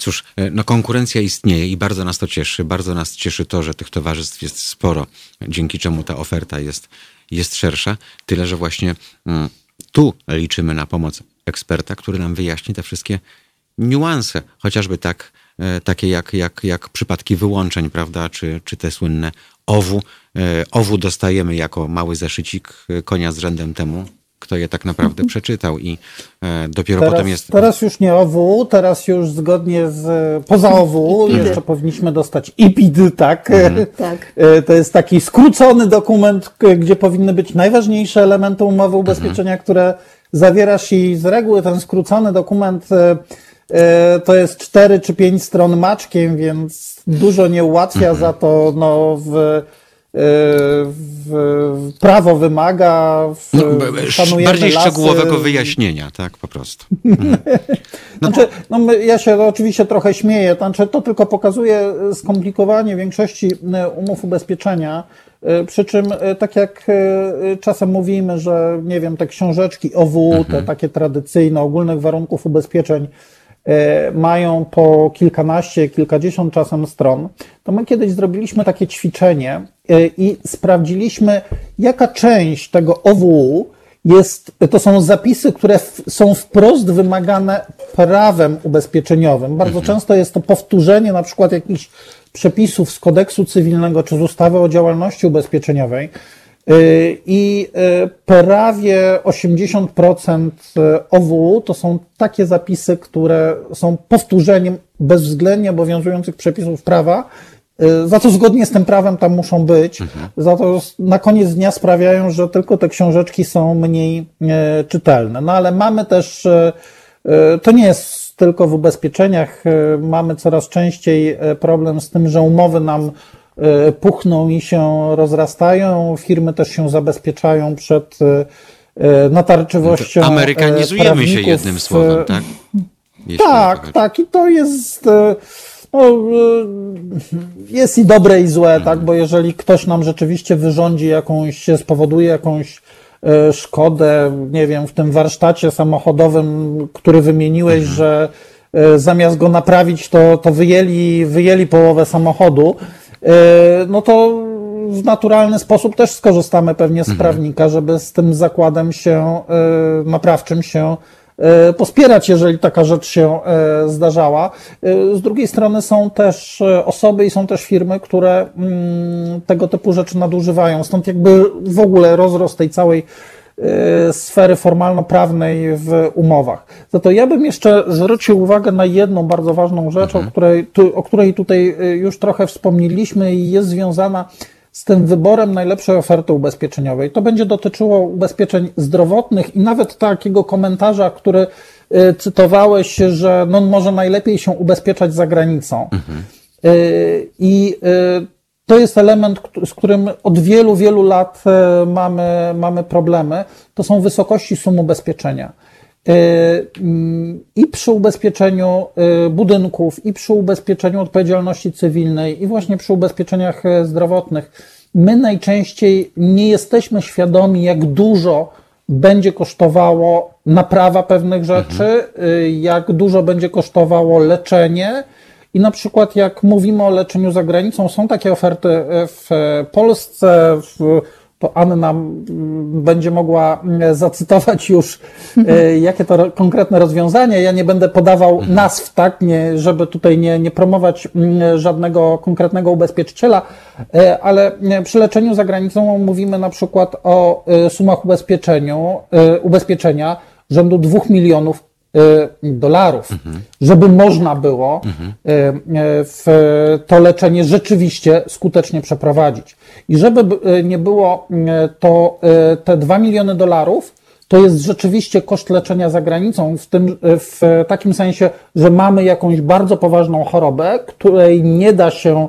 Cóż, e, no konkurencja istnieje i bardzo nas to cieszy. Bardzo nas cieszy to, że tych towarzystw jest sporo, dzięki czemu ta oferta jest, jest szersza. Tyle, że właśnie mm, tu liczymy na pomoc eksperta, który nam wyjaśni te wszystkie niuanse, chociażby tak, e, takie jak, jak, jak przypadki wyłączeń, prawda, czy, czy te słynne owu. E, owu dostajemy jako mały zeszycik konia z rzędem temu, kto je tak naprawdę przeczytał i e, dopiero teraz, potem jest... Teraz już nie OW, teraz już zgodnie z poza OW jeszcze powinniśmy dostać IPID, tak? Mhm. tak. E, to jest taki skrócony dokument, gdzie powinny być najważniejsze elementy umowy ubezpieczenia, mhm. które zawierasz i z reguły ten skrócony dokument e, to jest cztery czy pięć stron maczkiem, więc dużo nie ułatwia mhm. za to no, w w, prawo wymaga, w, no, bardziej lasy. szczegółowego wyjaśnienia, tak, po prostu. Mhm. No. Znaczy, no ja się oczywiście trochę śmieję, znaczy, to tylko pokazuje skomplikowanie większości e, umów ubezpieczenia, e, przy czym, e, tak jak czasem mówimy, że nie wiem, te książeczki OW, mhm. te takie tradycyjne, ogólnych warunków ubezpieczeń, E, mają po kilkanaście, kilkadziesiąt czasem stron, to my kiedyś zrobiliśmy takie ćwiczenie e, i sprawdziliśmy, jaka część tego OWU jest, to są zapisy, które są wprost wymagane prawem ubezpieczeniowym. Bardzo mhm. często jest to powtórzenie na przykład jakichś przepisów z kodeksu cywilnego czy z ustawy o działalności ubezpieczeniowej. Y, I y, prawie 80% OWU to są takie zapisy, które są powtórzeniem bezwzględnie obowiązujących przepisów prawa, y, za to zgodnie z tym prawem tam muszą być, mhm. za to na koniec dnia sprawiają, że tylko te książeczki są mniej czytelne. No ale mamy też, to nie jest tylko w ubezpieczeniach, mamy coraz częściej problem z tym, że umowy nam puchną i się rozrastają. Firmy też się zabezpieczają przed e, natarczywością. Amerykanizujemy się jednym słowem, tak? Jeśli tak, tak. I to jest. E, no, jest i dobre, i złe, tak? Bo jeżeli ktoś nam rzeczywiście wyrządzi jakąś, spowoduje jakąś szkodę, nie wiem, w tym warsztacie samochodowym, który wymieniłeś, mhm. że zamiast go naprawić, to, to wyjęli, wyjęli połowę samochodu, no to w naturalny sposób też skorzystamy pewnie z mhm. prawnika, żeby z tym zakładem się naprawczym się E, pospierać, jeżeli taka rzecz się e, zdarzała. E, z drugiej strony są też osoby i są też firmy, które mm, tego typu rzeczy nadużywają. Stąd jakby w ogóle rozrost tej całej sfery formalno-prawnej w umowach. Za to ja bym jeszcze zwrócił uwagę na jedną bardzo ważną rzecz, mhm. o, której, o której tutaj już trochę wspomnieliśmy i jest związana z tym wyborem najlepszej oferty ubezpieczeniowej. To będzie dotyczyło ubezpieczeń zdrowotnych i nawet takiego komentarza, który y, cytowałeś, że no może najlepiej się ubezpieczać za granicą. Mhm. Y, I y, to jest element, z którym od wielu, wielu lat mamy, mamy problemy. To są wysokości sum ubezpieczenia. E, mm, i przy ubezpieczeniu e, budynków, i przy ubezpieczeniu odpowiedzialności cywilnej, i właśnie przy ubezpieczeniach e, zdrowotnych, my najczęściej nie jesteśmy świadomi, jak dużo będzie kosztowało naprawa pewnych rzeczy, mhm. jak dużo będzie kosztowało leczenie. I na przykład, jak mówimy o leczeniu za granicą, są takie oferty w Polsce, w to Anna będzie mogła mm, zacytować już, e, jakie to konkretne rozwiązanie. Ja nie będę podawał mhm. nazw, tak, nie, żeby tutaj nie, nie promować żadnego konkretnego ubezpieczyciela, e, ale przy leczeniu za granicą mówimy na przykład o e, sumach ubezpieczeniu, ubezpieczenia rzędu 2 milionów dolarów, mhm. żeby można było mhm. w to leczenie rzeczywiście skutecznie przeprowadzić. I żeby nie było to te 2 miliony dolarów, to jest rzeczywiście koszt leczenia za granicą, w, tym, w takim sensie, że mamy jakąś bardzo poważną chorobę, której nie da się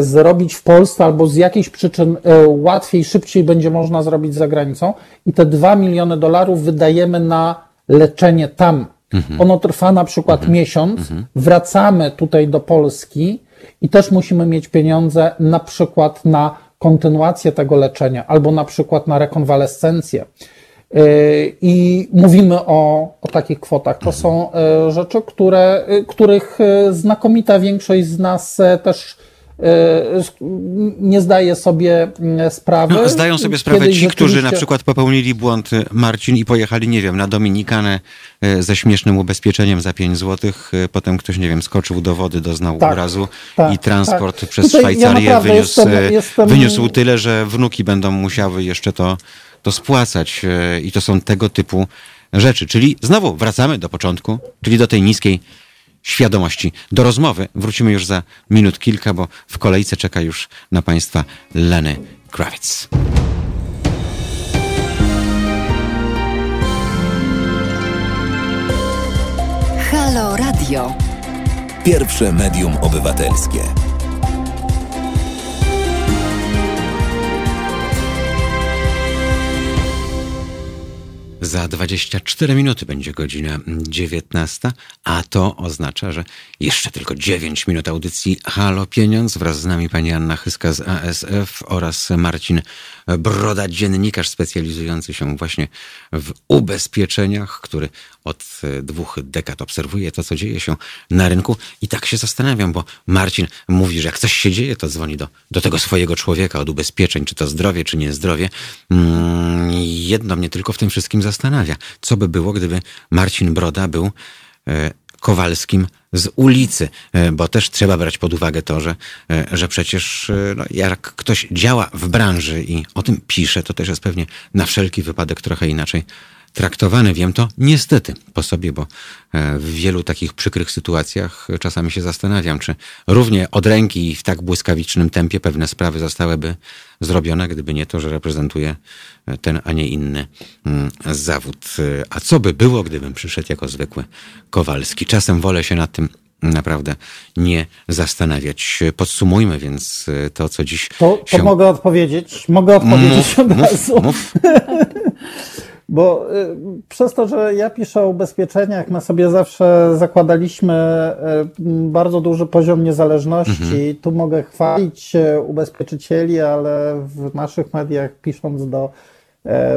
zrobić w Polsce albo z jakichś przyczyn łatwiej, szybciej będzie można zrobić za granicą i te 2 miliony dolarów wydajemy na leczenie tam. Mhm. Ono trwa na przykład mhm. miesiąc, mhm. wracamy tutaj do Polski i też musimy mieć pieniądze na przykład na kontynuację tego leczenia albo na przykład na rekonwalescencję. Y, I mówimy o, o takich kwotach. To są y, rzeczy, które, y, których znakomita większość z nas też nie zdaje sobie mm, sprawy. No, zdają sobie sprawę ci, rzeczywiście... którzy na przykład popełnili błąd Marcin i pojechali, nie wiem, na Dominikanę ze śmiesznym ubezpieczeniem za 5 zł, potem ktoś, nie wiem, skoczył do wody, doznał tak, urazu tak, i transport tak. przez Tutaj Szwajcarię ja wyniósł, jestem, jestem... wyniósł tyle, że wnuki będą musiały jeszcze to, to spłacać i to są tego typu rzeczy. Czyli znowu wracamy do początku, czyli do tej niskiej świadomości. Do rozmowy wrócimy już za minut kilka, bo w kolejce czeka już na Państwa Lenny Kravitz. Halo Radio. Pierwsze medium obywatelskie. Za 24 minuty będzie godzina 19, a to oznacza, że jeszcze tylko 9 minut audycji Halo Pieniądz. Wraz z nami pani Anna Chyska z ASF oraz Marcin Broda, dziennikarz specjalizujący się właśnie w ubezpieczeniach, który od dwóch dekad obserwuje to, co dzieje się na rynku. I tak się zastanawiam, bo Marcin mówi, że jak coś się dzieje, to dzwoni do, do tego swojego człowieka od ubezpieczeń, czy to zdrowie, czy nie zdrowie. Mm, jedno mnie tylko w tym wszystkim zastanawia. Co by było, gdyby Marcin Broda był e, Kowalskim z ulicy, e, bo też trzeba brać pod uwagę to, że, e, że przecież no, jak ktoś działa w branży i o tym pisze, to też jest pewnie na wszelki wypadek trochę inaczej traktowany. Wiem to niestety po sobie, bo e, w wielu takich przykrych sytuacjach czasami się zastanawiam, czy równie od ręki i w tak błyskawicznym tempie pewne sprawy zostałyby zrobione, gdyby nie to, że reprezentuje ten, a nie inny mm, zawód. A co by było, gdybym przyszedł jako zwykły Kowalski? Czasem wolę się nad tym naprawdę nie zastanawiać. Podsumujmy więc to, co dziś. To, to się... mogę odpowiedzieć. Mogę odpowiedzieć mów, od razu. Mów. Bo y, przez to, że ja piszę o ubezpieczeniach, my sobie zawsze zakładaliśmy y, bardzo duży poziom niezależności. Mhm. Tu mogę chwalić ubezpieczycieli, ale w naszych mediach pisząc do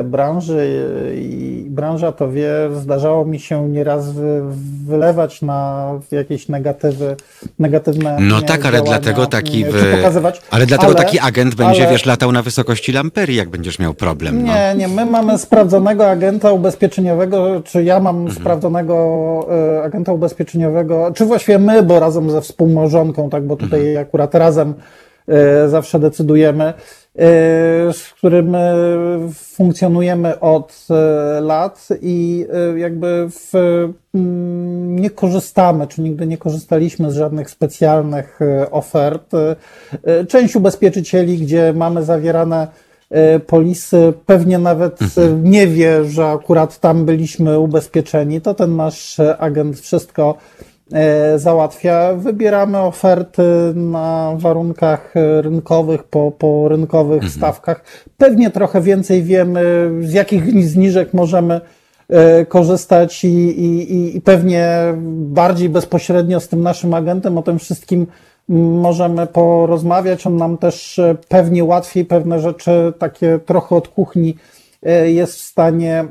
branży i branża to wie, zdarzało mi się nieraz wylewać na jakieś negatywy, negatywne No tak, ale dlatego taki pokazywać. Ale dlatego ale, taki agent będzie, ale... wiesz, latał na wysokości lamperii, jak będziesz miał problem. No. Nie, nie, my mamy sprawdzonego agenta ubezpieczeniowego, czy ja mam mhm. sprawdzonego e, agenta ubezpieczeniowego, czy właściwie my, bo razem ze współmałżonką, tak, bo tutaj mhm. akurat razem e, zawsze decydujemy, E, z którym e, funkcjonujemy od e, lat i jakby w, mm, nie korzystamy, czy nigdy nie korzystaliśmy z żadnych specjalnych ofert. Część ubezpieczycieli, gdzie mamy zawierane polisy, pewnie nawet mhm. nie wie, że akurat tam byliśmy ubezpieczeni, to ten nasz agent wszystko załatwia. Wybieramy oferty na warunkach rynkowych, po, po rynkowych mhm. stawkach. Pewnie trochę więcej wiemy, z jakich zniżek możemy e, korzystać i, i, i pewnie bardziej bezpośrednio z tym naszym agentem o tym wszystkim możemy porozmawiać. On nam też e, pewnie łatwiej pewne rzeczy takie trochę od kuchni jest w stanie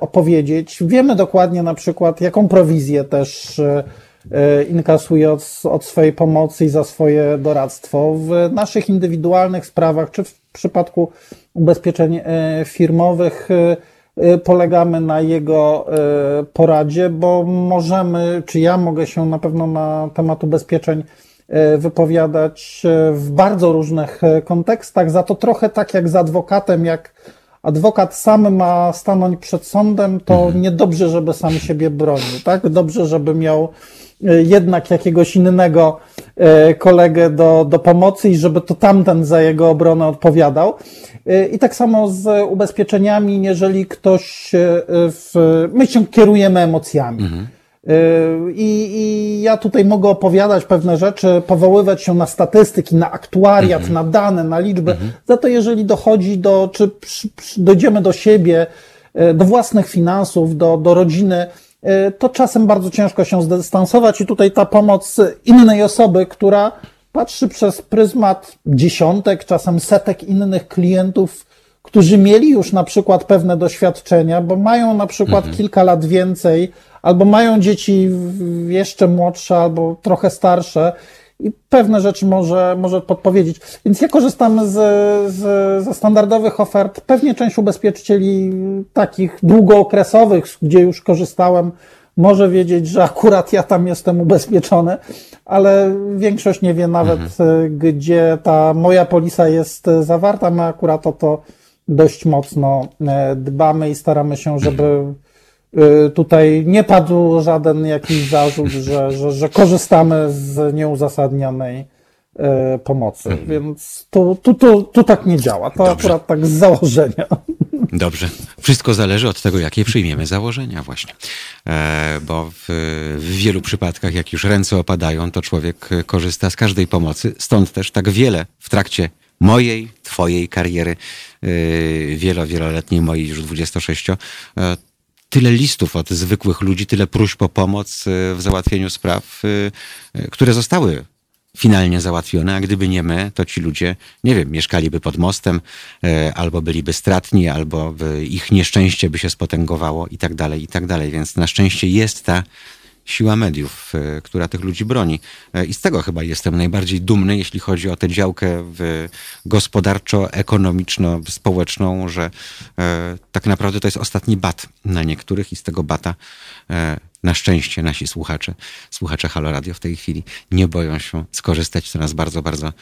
opowiedzieć. Wiemy dokładnie na przykład, jaką prowizję też E, inkasuje od, od swojej pomocy i za swoje doradztwo. W naszych indywidualnych sprawach, czy w przypadku ubezpieczeń e, firmowych, e, polegamy na jego poradzie, bo możemy, czy ja mogę się na pewno na temat ubezpieczeń wypowiadać w bardzo różnych kontekstach, za to trochę tak jak z adwokatem, jak adwokat sam ma stanąć przed sądem, to mhm. niedobrze, żeby sam siebie bronił, tak? Dobrze, żeby miał E, jednak jakiegoś innego e, kolegę do, do pomocy i żeby to tamten za jego obronę odpowiadał. E, I tak samo z ubezpieczeniami, jeżeli ktoś w, my się kierujemy emocjami. Mhm. I, I, ja tutaj mogę opowiadać pewne rzeczy, powoływać się na statystyki, na aktuariat, mhm. na dane, na liczby. Mhm. Za to, jeżeli dochodzi do, czy przy, przy, dojdziemy do siebie, do własnych finansów, do, do rodziny, E, to czasem bardzo ciężko się zdystansować i tutaj ta pomoc innej osoby, która patrzy przez pryzmat dziesiątek, czasem setek innych klientów, którzy mieli już na przykład pewne doświadczenia, bo mają na przykład mhm. kilka lat więcej, albo mają dzieci jeszcze młodsze, albo trochę starsze i pewne rzeczy może, może podpowiedzieć. Więc ja korzystam z, z, ze standardowych ofert. Pewnie część ubezpieczycieli takich długookresowych, gdzie już korzystałem, może wiedzieć, że akurat ja tam jestem ubezpieczony, ale większość nie wie nawet, mhm. gdzie ta moja polisa jest zawarta. My akurat o to dość mocno e, dbamy i staramy się, żeby Y, tutaj nie padł żaden jakiś zarzut, że, że, że korzystamy z nieuzasadnionej y, pomocy, mhm. więc tu, tu, tu, tu tak nie działa. To Dobrze. akurat tak z założenia. Dobrze. Wszystko zależy od tego, jakie przyjmiemy założenia właśnie. E, bo w, w, wielu przypadkach, jak już ręce opadają, to człowiek korzysta z każdej pomocy. Stąd też tak wiele w trakcie mojej, twojej kariery, wielo, wieloletniej mojej, już 26, tyle listów od zwykłych ludzi, tyle próśb o pomoc e, w załatwieniu spraw, e, e, które zostały finalnie załatwione, a gdyby nie my, to ci ludzie, nie wiem, mieszkaliby pod mostem, albo byliby stratni, albo ich nieszczęście by się spotęgowało i tak dalej, i tak dalej. Więc na szczęście jest ta siła mediów, e, która tych ludzi broni. E, I z tego chyba jestem najbardziej dumny, jeśli chodzi o tę działkę gospodarczo-ekonomiczno-społeczną, że e, tak naprawdę to jest ostatni bat na niektórych i z tego bata na szczęście nasi słuchacze, słuchacze Halo Radio w tej chwili nie boją się skorzystać, co nas bardzo, bardzo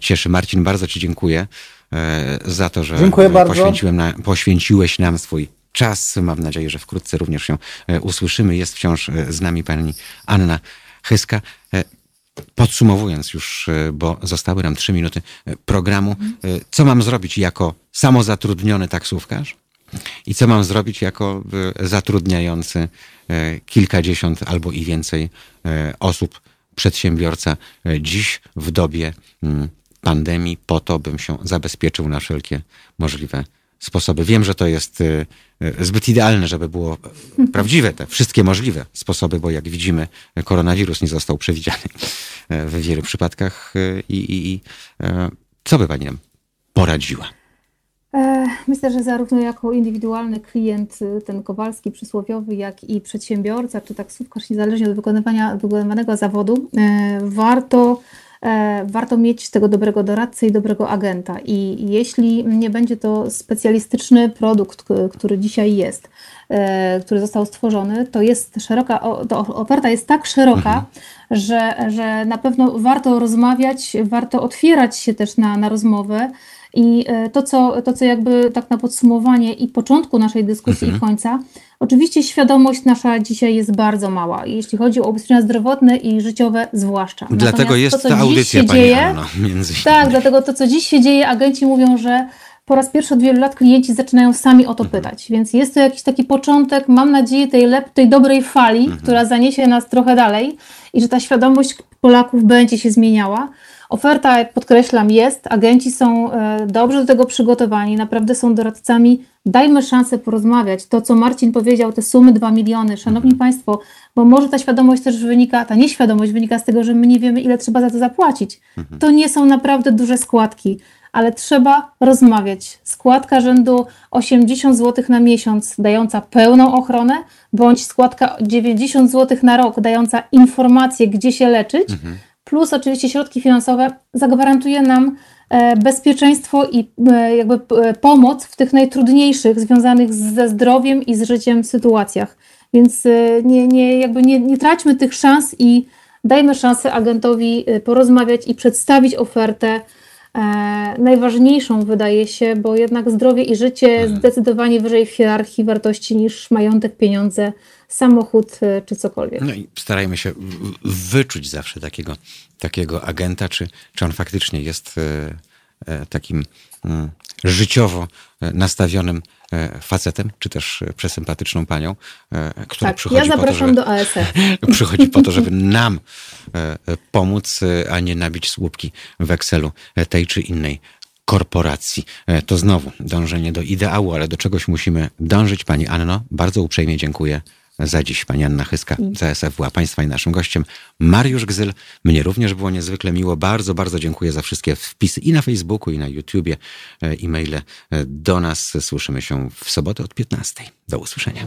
cieszy. Marcin, bardzo Ci dziękuję za to, że poświęciłem na, poświęciłeś nam swój czas. Mam nadzieję, że wkrótce również się e, usłyszymy. Jest wciąż e, z nami pani Anna Hyska. E, podsumowując już, bo zostały nam trzy minuty programu, co mam zrobić jako samozatrudniony taksówkarz i co mam zrobić jako zatrudniający kilkadziesiąt albo i więcej osób, przedsiębiorca dziś w dobie mm, pandemii po to, bym się zabezpieczył na wszelkie możliwe sposoby. Wiem, że to jest y, y, zbyt idealne, żeby było prawdziwe, te wszystkie możliwe sposoby, bo jak widzimy, koronawirus nie został przewidziany y, w wielu przypadkach. I, i, i co by pani nam poradziła? E, myślę, że zarówno jako indywidualny klient, y, ten Kowalski przysłowiowy, jak i przedsiębiorca czy taksówkarz, niezależnie od wykonywania, wykonywanego zawodu, e, warto, e, warto mieć tego dobrego doradcę i dobrego agenta. I jeśli nie będzie to specjalistyczny produkt, który dzisiaj jest, który został stworzony, to jest szeroka, to oferta jest tak szeroka, mhm. że, że na pewno warto rozmawiać, warto otwierać się też na, na rozmowę i e, to co, to, co jakby tak na podsumowanie i początku naszej dyskusji mhm. i końca, oczywiście świadomość nasza dzisiaj jest bardzo mała, jeśli chodzi o ubezpieczenia zdrowotne i życiowe zwłaszcza. Dlatego Natomiast jest to, ta audycja, pani dzieje, Anno, między innymi. Tak, dlatego to, co dziś się dzieje, agenci mówią, że po raz pierwszy od wielu lat klienci zaczynają sami o to mhm. pytać, więc jest to jakiś taki początek, mam nadzieję, tej, lep, tej dobrej fali, mhm. która zaniesie nas trochę dalej i że ta świadomość Polaków będzie się zmieniała. Oferta, podkreślam, jest, agenci są e, dobrze do tego przygotowani, naprawdę są doradcami. Dajmy szansę porozmawiać. To, co Marcin powiedział, te sumy 2 miliony, szanowni Państwo, bo może ta świadomość też wynika, ta nieświadomość wynika z tego, że my nie wiemy, ile trzeba za to zapłacić. To nie są naprawdę duże składki, ale trzeba rozmawiać. Składka rzędu 80 zł na miesiąc, dająca pełną ochronę, bądź składka 90 zł na rok, dająca informację, gdzie się leczyć. Mhm plus oczywiście środki finansowe zagwarantuje nam e, bezpieczeństwo i e, jakby e, pomoc w tych najtrudniejszych związanych ze zdrowiem i z życiem sytuacjach. Więc nie, nie, jakby nie, nie traćmy tych szans i dajmy szansę agentowi porozmawiać i przedstawić ofertę najważniejszą wydaje się, bo jednak zdrowie i życie mhm. zdecydowanie wyżej w hierarchii wartości niż majątek, pieniądze, samochód e, czy cokolwiek. No i starajmy się wyczuć zawsze takiego, takiego agenta, czy, czy on faktycznie jest e, e, takim mm, życiowo nastawionym facetem, czy też przesympatyczną panią, która tak, przychodzi ja zapraszam po to, żeby, do ASF. przychodzi po to, żeby nam pomóc, a nie nabić słupki w Excelu tej czy innej korporacji. To znowu dążenie do ideału, ale do czegoś musimy dążyć. Pani Anno, bardzo uprzejmie dziękuję za dziś pani Anna Chyska z ASF była Państwa i naszym gościem. Mariusz Gzyl. Mnie również było niezwykle miło. Bardzo, bardzo dziękuję za wszystkie wpisy i na Facebooku, i na YouTubie, e, e-maile e, do nas. Słyszymy się w sobotę od 15. Do usłyszenia.